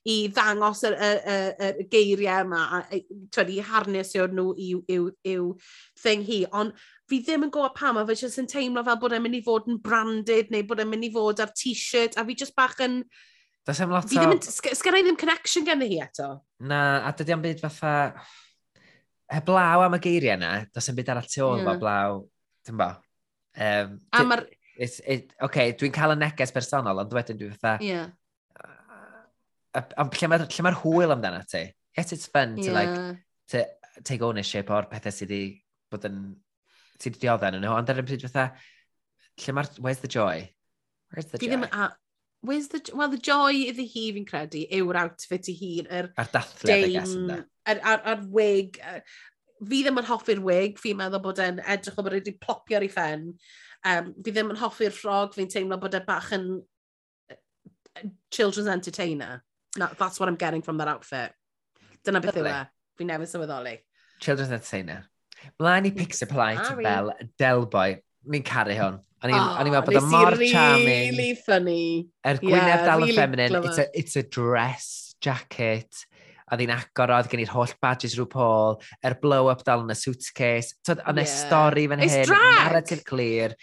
i ddangos y, y, y, y geiriau yma a twyd, i harnesio nhw i'w, i'w, i'w thing hi. Ond fi ddim yn gwybod pam a fe jyst yn teimlo fel bod e'n mynd i fod yn branded neu bod e'n mynd i fod ar t-shirt a fi jyst bach yn... Does sem lot o... Fi ddim sgan i ddim connection gan hi eto. Na, a dydy am byd fatha... Heblaw am y geiriau yna, does yn byd ar y tu ôl hmm. yeah. blaw, ti'n bo? Um, a mae'r... Oce, dwi'n cael y neges personol, ond wedyn dwi'n fatha... Yeah. Ond lle mae'r ma hwyl amdano ti? Yes, it's fun to, yeah. like, to take ownership o'r pethau sydd wedi bod yn... sydd wedi dioddau yn nhw, ond ar y pryd fatha... Lle mae'r... Where's the joy? Where's the joy? Dwi ddim where's the, well, the joy iddi hi fi'n credu yw'r outfit i hun. Yr er a'r dathliad, I guess, ynda. A'r, ar, ar wig. Er, fi ddim yn hoffi'r wig, fi'n meddwl bod e'n edrych o bod wedi plopio ar ei ffen. Um, fi ddim yn hoffi'r ffrog, fi'n teimlo bod e bach yn children's entertainer. No, that's what I'm getting from that outfit. Dyna beth yw e. Fi'n newid sylweddoli. Children's entertainer. Mlaen i Pixar Plight fel Delboy. Mi'n caru hwn. A ni'n oh, meddwl bod y mor charming. really funny. Er gwyneb yeah, dal yn really feminine, it's a, it's a dress jacket. A ddi'n agor oedd gen i'r holl badges rhyw Paul, er blow-up dal yn y suitcase. Tod, so, ond yeah. stori fan hyn, narrative clear.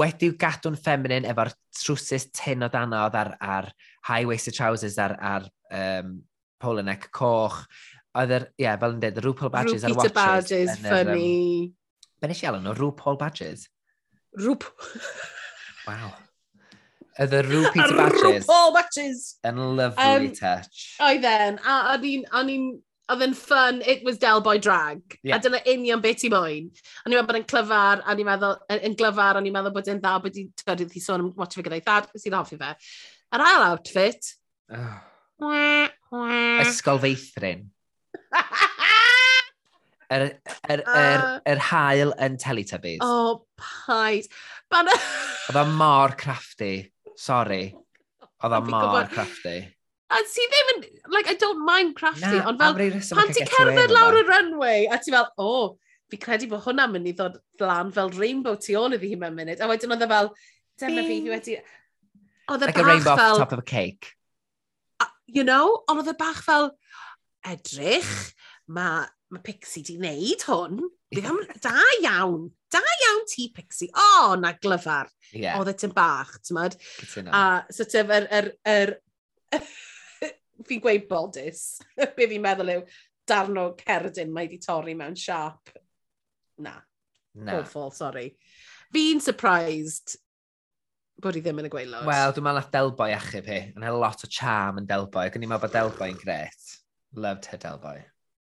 wedi'w gadw'n feminine efo'r trwsus tin o danodd ar, ar high-waisted trousers ar, ar um, polo neck coch. Oedd yr, ie, yeah, fel yn dweud, y rhyw Paul badges Rupita ar watches. Rhyw badges, funny. Um, Benes i alw nhw, rhyw Paul badges. Rwp. Wow. Oedd y rhyw pizza batches. Rwpol batches. Yn lovely um, touch. Oedd e'n. A o'n i'n... Oedd yn fun, it was Del Boy Drag. Yeah. A dyna union beth i moyn. A ni'n meddwl bod e'n clyfar, a ni'n meddwl, yn glyfar, a ni'n meddwl bod yn dda, bod i'n tyrydd i sôn am watch fi gyda'i dad, sy'n hoffi fe. Yr ail outfit. Oh. Ysgol feithrin. Yr, yr, yr, yr hael yn Teletubbies. O, oh, paid. Ban... Oedd o mor crafty. Sorry. Oedd o mor crafty. A ti ddim yn, like, I don't mind crafty, ond fel, pan ti cerdded lawr y runway, a ti fel, o, oh, fi credu bod hwnna'n mynd i ddod lan fel rainbow tu ôl iddi hi mewn munud. A wedyn oedd e fel, dyma fi, hi wedi... Oedd e like bach fel... Like a rainbow fel, the top of a cake. Uh, you know, ond oedd e bach fel, edrych, mae mae Pixie di wneud hwn. da iawn. Da iawn ti, Pixie. O, oh, na glyfar. Yeah. Oedd e y ti'n bach, ti'n mynd? A sort of, yr... Er, er, er, fi'n gweud bodys. Be fi'n meddwl yw, darn o cerdyn mae di torri mewn siap. Na. Na. Awful, sorry. Fi'n surprised bod i ddim yn y gweilod. Wel, dwi'n meddwl Delboi achub hi. Yn a lot o charm yn Delboi. Ac meddwl bod Delboi'n gret. Loved her Delboi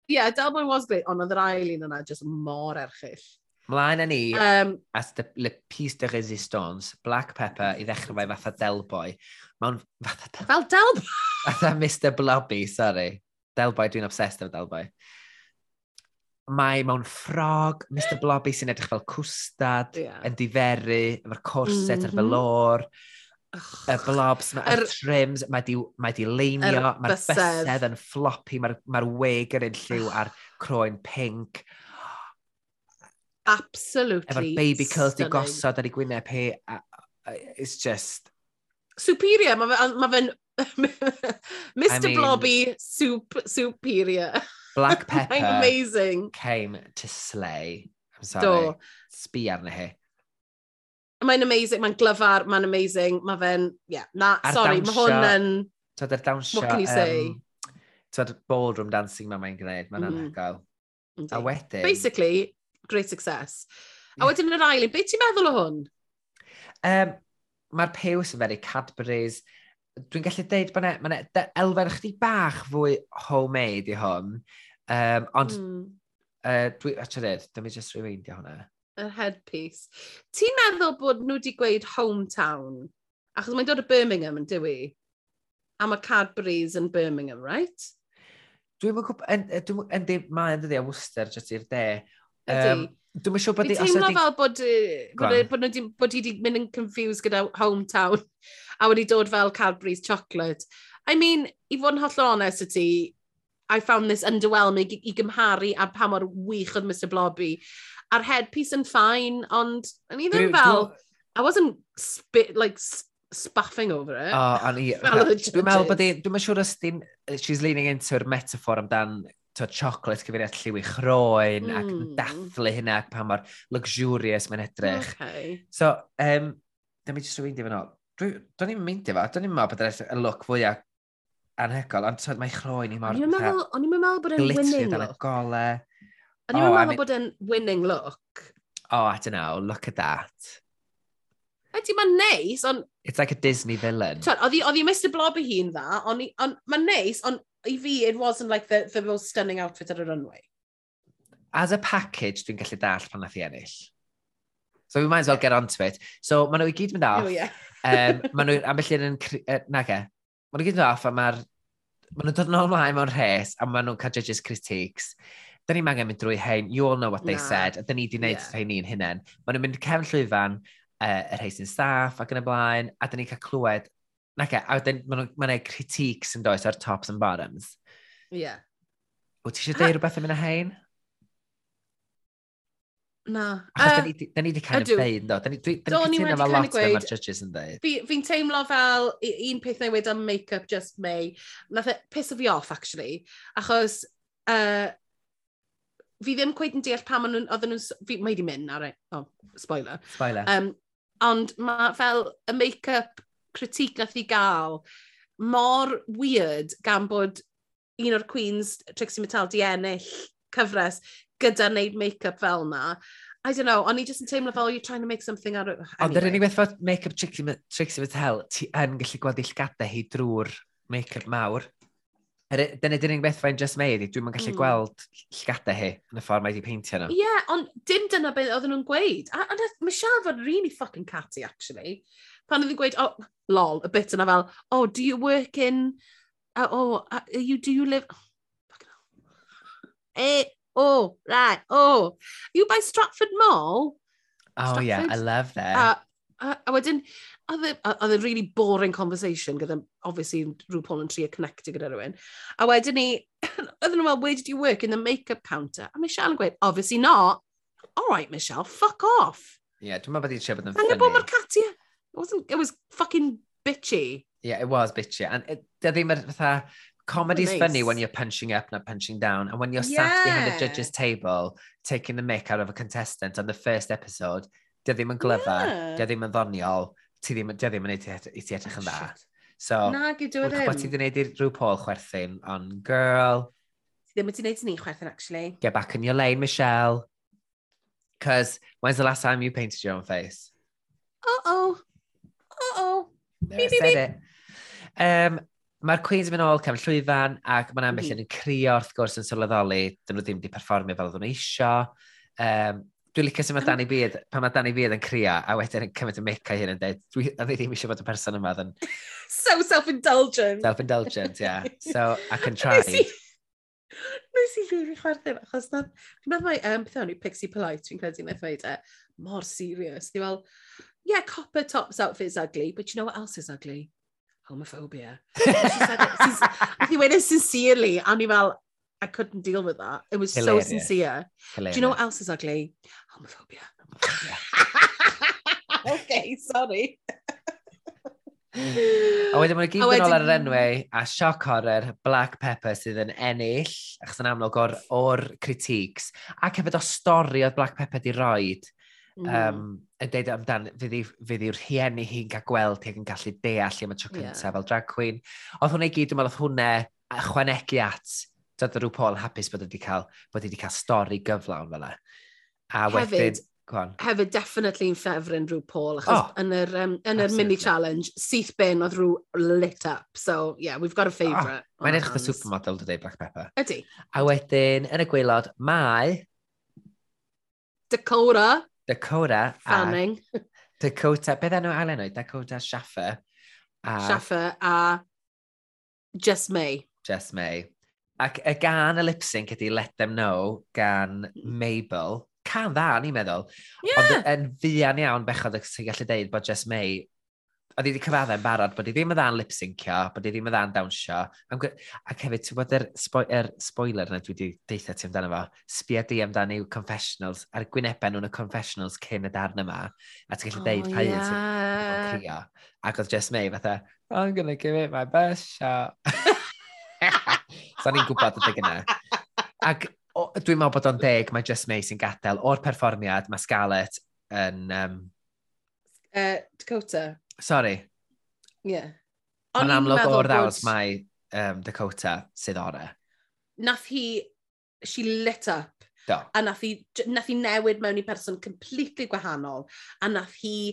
yeah, Delboy was great, ond oedd yr ail un yna just mor erchill. Mlaen â ni, um, as the, le piece de resistance, Black Pepper i ddechrau fe fatha Delboy. Mae'n fatha... Del... Fel Delboy! Fatha Mr Blobby, sorry. Delboy, dwi'n obsessed efo Delboy. Mae mewn ffrog, Mr Blobby sy'n edrych fel cwstad, yeah. yn diferu, efo'r corset mm -hmm. a'r felor y blobs, mae'r er, trims, mae di, mae di leinio, er mae'r bysedd yn floppy, mae'r mae wig yn un lliw a'r croen pink. Absolutely Efo'r baby curls di gosod ar ei gwyneb hi. It's just... Superior, mae fe'n... Ma fe Mr I mean, Blobby soup, Superior. Black Pepper amazing. came to slay. I'm sorry. Do. Sbi arna hi. Mae'n amazing, mae'n glyfar, mae'n amazing, mae fe'n, yeah, na, Ar sorry, mae hwn yn... Tod, yr dawnsio... What can you say? Um, tod, ballroom dancing mae mae'n gwneud, mae'n mm. anhygoel. A wedyn... Basically, great success. Yeah. A wedyn yn yr ail, beth ti'n meddwl o hwn? Um, Mae'r pews yn very Cadbury's. Dwi'n gallu deud bod mae yna elfen chdi bach fwy homemade i hwn. Um, ond, mm. uh, dwi, a ti'n dweud, dyma just rewindio hwnna yr headpiece. Ti'n meddwl bod nhw wedi gweud hometown? Achos mae'n dod o Birmingham yn dywi. A mae Cadbury's yn Birmingham, right? Dwi'n mwyn gwybod, yndi, mae'n dydi a Worcester jyst i'r de. Um, Dwi'n mwyn siw bod... Dwi'n teimlo fel bod, bod, bod, bod i wedi mynd yn confused gyda hometown a wedi dod fel Cadbury's chocolate. I mean, i fod yn hollol honest y ti, I found this underwhelming i, i gymharu a pa mor wych oedd Mr Blobby a'r headpiece yn fine, ond o'n i ddim fel... I wasn't spit, like, spaffing over it. O, oh, o'n i... Dwi'n meddwl bod i... Dwi'n meddwl siŵr os dim... She's leaning into yr metaphor amdan to chocolate cyfeiriad lliwi chroen mm. ac yn hmm. dathlu hynna ac pa mor luxurious mae'n edrych. Okay. So, um, da mi jyst rwy'n difyn o. Do'n i'n mynd i fo, do'n i'n meddwl bod y look fwyaf anhygol, ond so, mae chroen i mor... O'n i'n meddwl bod e'n winning look. Dan y gole. O'n i'n oh, meddwl bod yn winning look. Oh, I don't know, look at that. Ydy, mae'n neis, ond... It's like a Disney villain. Oedd hi Mr Blobby hi'n dda, ond on, mae'n neis, ond i fi, it wasn't like the, the most stunning outfit ar y runway. As a package, dwi'n gallu dall pan nath i ennill. So we might as well get onto it. So maen oh, nhw i gyd mynd off. Oh, yeah. um, maen nhw ambell un yn... Uh, Nage. Maen nhw gyd mynd off a mae'r... Maen nhw'n dod yn ôl mlaen mewn rhes a maen nhw'n cael judges critiques da ni'n angen mynd drwy hein, you all know what they Na. said, a da ni wedi gwneud yeah. hein ni'n hunain. Maen nhw'n mynd cefn llwyfan, uh, yr hei sy'n staff ac yn y blaen, a da ni'n cael clywed, nac e, a wedyn maen nhw'n critique sy'n does ar tops and bottoms. Ie. Yeah. Wyt ti eisiau deud rhywbeth am yna hein? Na. Achos uh, da ni wedi kind of dweud, do. Da ni wedi cytuno fel lot fel mae'r judges yn dweud. Fi'n teimlo fel un peth newid am make-up just me. Nath e piss fi off, actually. Achos uh, fi ddim cweith yn deall pam nhw'n, oedden nhw'n, fi, mae di mynd, ar e. right. oh, spoiler. Spoiler. Um, ond mae fel y make-up critique nath i gael mor weird gan bod un o'r Queen's Trixie Mattel di ennill cyfres gyda wneud make-up fel na. I don't know, o'n i just yn teimlo fel, oh, you're trying to make something out of... Anyway. Ond yr unig beth fod make-up Trixie, Trixie Mattel, ti yn gallu gweld i llgadau hi drwy'r make-up mawr. Dyna dyn ni'n beth fe'n just made i, dwi'n ma'n gallu mm. gweld llgadau hi yn y ffordd mae wedi peintio nhw. Ie, yeah, ond dim dyna beth oedden nhw'n gweud. A, ond Michelle fod really fucking catty, actually. Pan oedden nhw'n gweud, oh, lol, y bit yna fel, oh, do you work in, uh, oh, uh, you, do you live, oh, fucking hell. Eh, oh, right, oh, you by Stratford Mall? Oh, Stratford? yeah, I love that. Uh, A, a wedyn, oedd e'n really boring conversation gyda, obviously, rhyw Paul yn trio connectio gyda rhywun. A wedyn ni, oedden nhw'n meddwl, where did you work in the make-up counter? A Michelle yn gweud, obviously not. All right, Michelle, fuck off. Ie, yeah, dwi'n meddwl bod hi'n siarad bod yn ffynnu. Angen bod mae'r Katia. It, wasn't, it was fucking bitchy. Yeah, it was bitchy. And it, ddim yr fatha, comedy's nice. funny when you're punching up, not punching down. And when you're yeah. sat behind the judge's table, taking the mick out of a contestant on the first episode, dy ddim yn glyfa, yeah. dy ddim yn ddoniol, ti ddim, dy ddim yn neud i ti edrych yn dda. So, Na, gydw i ddim. Gwybod ti wedi gwneud i'r rhyw pôl chwerthin, ond girl... Ti ddim wedi gwneud ni chwerthin, actually. Get back in your lane, Michelle. Cos, when's the last time you painted your own face? Uh-oh. Uh-oh. There, beep, I said beep. it. Um, Mae'r Queens yn mynd ôl cefn llwyfan ac mae'n ambell yn mm. crio wrth gwrs yn sylweddoli dyn nhw ddim wedi perfformio fel oedden nhw eisiau. Um, Dwi'n licio sut mae Danny Beard, pan mae Danny Beard yn crio, a wedyn yn cymryd y mic a hyn yn dweud, dwi, a dwi ddim eisiau bod y person yma. Then... so self-indulgent. Self-indulgent, yeah. So, I can try. Nes i rili chwerthin, achos na, dwi'n meddwl mai, um, beth o'n i, Pixie Polite, dwi'n credu na ddweud e, mor serious. Dwi'n fel, yeah, copper tops outfit's ugly, but you know what else is ugly? Homophobia. she said it, she's, I think, went e sincerely, a ni fel, I couldn't deal with that. It was Hilarious. so sincere. Hilarious. Do you know what else is ugly? Homophobia. Okay, sorry. a wedyn mae'n gyd yn ôl ar yr enwau a sioc horror Black Pepper sydd yn ennill achos yn amlwg o'r, or critiques ac hefyd o stori oedd Black Pepper di roed mm. um, yn deud amdan fydd yw'r hieni hi'n cael gweld ac yn gallu deall am y tro cyntaf yeah. fel drag queen oedd hwnna i gyd dwi'n meddwl oedd hwnna ychwanegu at Dyna rhyw Paul hapus bod wedi cael, bod wedi cael stori gyflawn fel e. A hefyd, wedyn, Gwan. Hefyd, definitely yn ffefryn rhyw Paul, achos oh, yn yr, um, yn yr mini-challenge, syth bin oedd rhyw lit up. So, yeah, we've got a oh, favourite. Oh, Mae'n edrych y supermodel, dydy, Black Pepper. Ydy. A wedyn, yn y gweilod, mae... Dakota. Dakota. Fanning. Dakota, beth enw Alen oed? Dakota Schaffer. A... Shaffer a Jess May. Jess May. Ac y gan y lip-sync ydy Let Them Know gan Mabel. Can dda, ni'n meddwl. Yeah. Ond yn fuan iawn bechod y gallu deud bod Jess May oedd hi wedi cyfadda yn barod bod hi ddim yn dda'n lip-syncio, bod hi ddim yn dda'n dawnsio. Ac hefyd, ti'n bod yr spo er spoiler yna dwi wedi deitha ti amdano fo, sbia di amdano i'w confessionals, ar gwynebau nhw'n y confessionals cyn y darn yma, a ti'n gallu deud pa yeah. un ti'n crio. Ac oedd Jess May fatha, I'm gonna give it my best shot. So ni'n gwybod y dygyna. Ac o, dwi'n meddwl bod o'n deg, mae Just May sy'n gadael o'r perfformiad, mae Scarlett yn... Um... Uh, Dakota. Sorry. Yeah. Mae'n amlwg o'r ddawns bod... mae um, Dakota sydd ore. Nath hi... She lit up Do. A nath hi, nath hi newid mewn i person completely gwahanol. A nath hi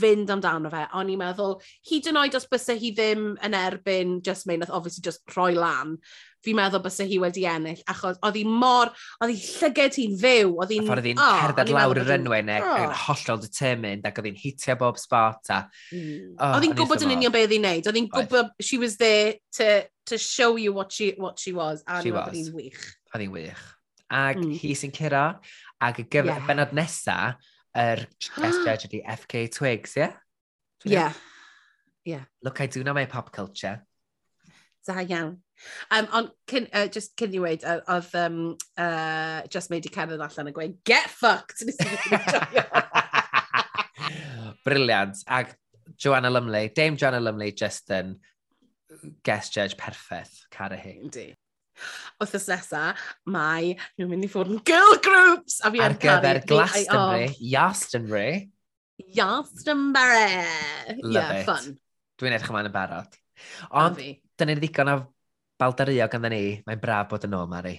fynd amdano fe. O'n i'n meddwl, hyd yn oed os bysau hi ddim yn erbyn Just May, nath obviously just rhoi lan fi'n meddwl bys hi wedi ennill, achos oedd hi mor, oedd hi llyged hi'n fyw, oedd hi'n... Ffordd oedd hi'n cerdded lawr yr rynwen ac yn hollol determined, ac oedd hi'n hitio bob spot. A... Mm. Oh, oedd hi'n gwybod yn union beth i'n neud, oedd hi'n gwybod, she was there to, to show you what she, what she was, a she was. oedd hi'n wych. Oedd hi'n wych. Ac mm. hi sy'n curo, ac y gyfer yeah. benod nesa, yr test judge ydi FK Twigs, ie? Yeah? Yeah. yeah. Look, I do know my pop culture. Da iawn. Um, ond cyn, uh, just cyn i weid, oedd um, uh, just made i cerdded allan a gweud, get fucked! Briliant. Ac Joanna Lumley, Dame Joanna Lumley, just yn guest judge perffaith, cara hi. Yndi. Wrthos nesa, mae nhw'n mynd i fod yn girl groups! A fi Ar gyfer Glastonbury, oh. Iastonbury. Iastonbury! Love yeah, it. fun. Dwi'n edrych ymlaen yn barod. Ond, dyna ni ddigon o baldario ganddo ni, mae'n braf bod yn ôl, Mari.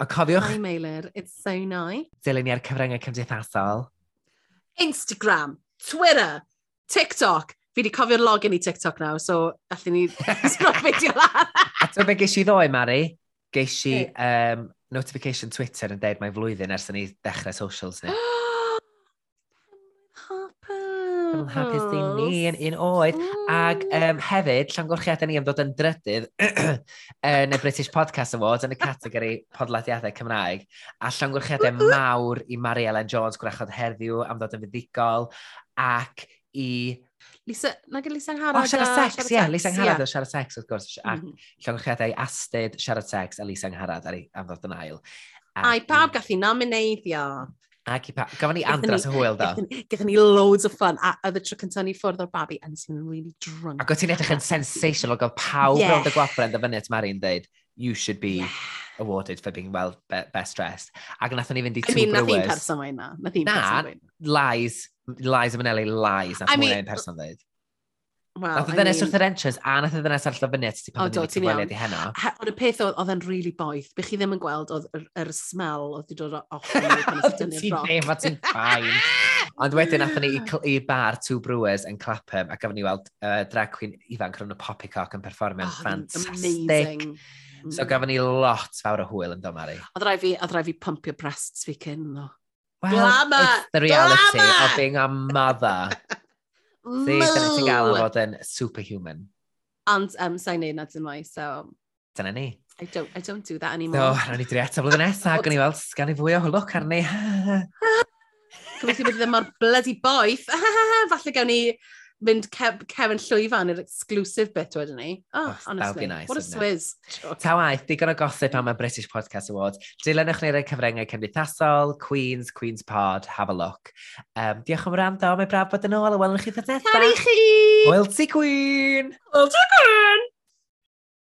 Ond cofiwch... Hi, Meilir. It's so nice. Dilyn ni ar cyfryngau cymdeithasol. Instagram, Twitter, TikTok. Fi wedi cofio'r login i TikTok now, so allan ni sbrod fideo lan. A ti'n beth geis i ddoe, Mari? Geis i um, notification Twitter yn deud mae flwyddyn ers ni dechrau socials ni. yn hapus i ni yn un oed. Mm. Ac um, hefyd, llongorchiadau ni am ddod yn drydydd yn y British Podcast Awards yn y categori podlediadau Cymraeg. A llongorchiadau e mawr i Mary Ellen Jones, Gwrachod Heddiw, am ddod yn fuddigol. Ac i... Lisa, na gyda Lisa Ngharad oh, siarad sex, ie. Yeah, Lisa Angharad yeah. o siarad sex, wrth gwrs. Ac mm -hmm. llongorchiadau e Astyd, siarad sex, a Lisa Ngharad am ddod yn ail. Ac... Ai, pawb gath i nomineiddio. Ac i pa, gafon ni andras y hwyl da. Gethon ni loads o fun, a oedd y tro cyntaf ni ffwrdd o'r babi, a nes i'n really drunk. Ac oedd ti'n edrych yn sensational, oedd pawb yeah. rownd y gwafren, dda fyny at Mari'n dweud, you should be yeah. awarded for being well be best dressed. Ac nath ni fynd i two I mean, brewers. Nath un person mae yna. Na, lies. Lies am yn eli, lies. Nath I mean, person dweud. Well, nath y ddynes wrth yr entrance, a nath y ddynes ar llyfyniad ti pan oedd ti'n gweld i heno. Ond y peth oedd yn rili really boeth, bych chi ddim yn gweld oedd yr, yr smel oedd wedi dod off yn ti'n y roc. Ti'n ffain. Ond wedyn nath ni i bar Two Brewers yn Clapham a gafon ni weld uh, drag queen ifanc rhwng y Poppycock yn performio'n oh, ffantastig. So gafon ni lot fawr o hwyl yn domari. Oedd rai fi, oedd rai fi pumpio breasts fi cyn. no. Well, Glamour! It's the reality Glamour! of being a mother. See, dyna ti'n gael am fod yn superhuman. Ond um, sa'n neud na dim mwy, so... Dyna ni. I don't, I don't do that anymore. So, rhaid ni dri eto blwyddyn nesaf, gan i weld gan i fwy o hwlwc arni. Gobeithio bod ddim mor bloody boeth. Falle gawn ni mynd ce cefn llwyfan yr exclusive bit wedyn ni. Oh, oh honestly, nice, what a swizz. Ta waith, digon o gossip am y British Podcast Awards. Dilynwch ni rei cyfrengau cymdeithasol, Queens, Queens Pod, have a look. Um, diolch am rando, mae braf bod yn ôl, a welwn chi ddod nesaf. Tari chi! Hwyl ti Queen! Wel ti Queen!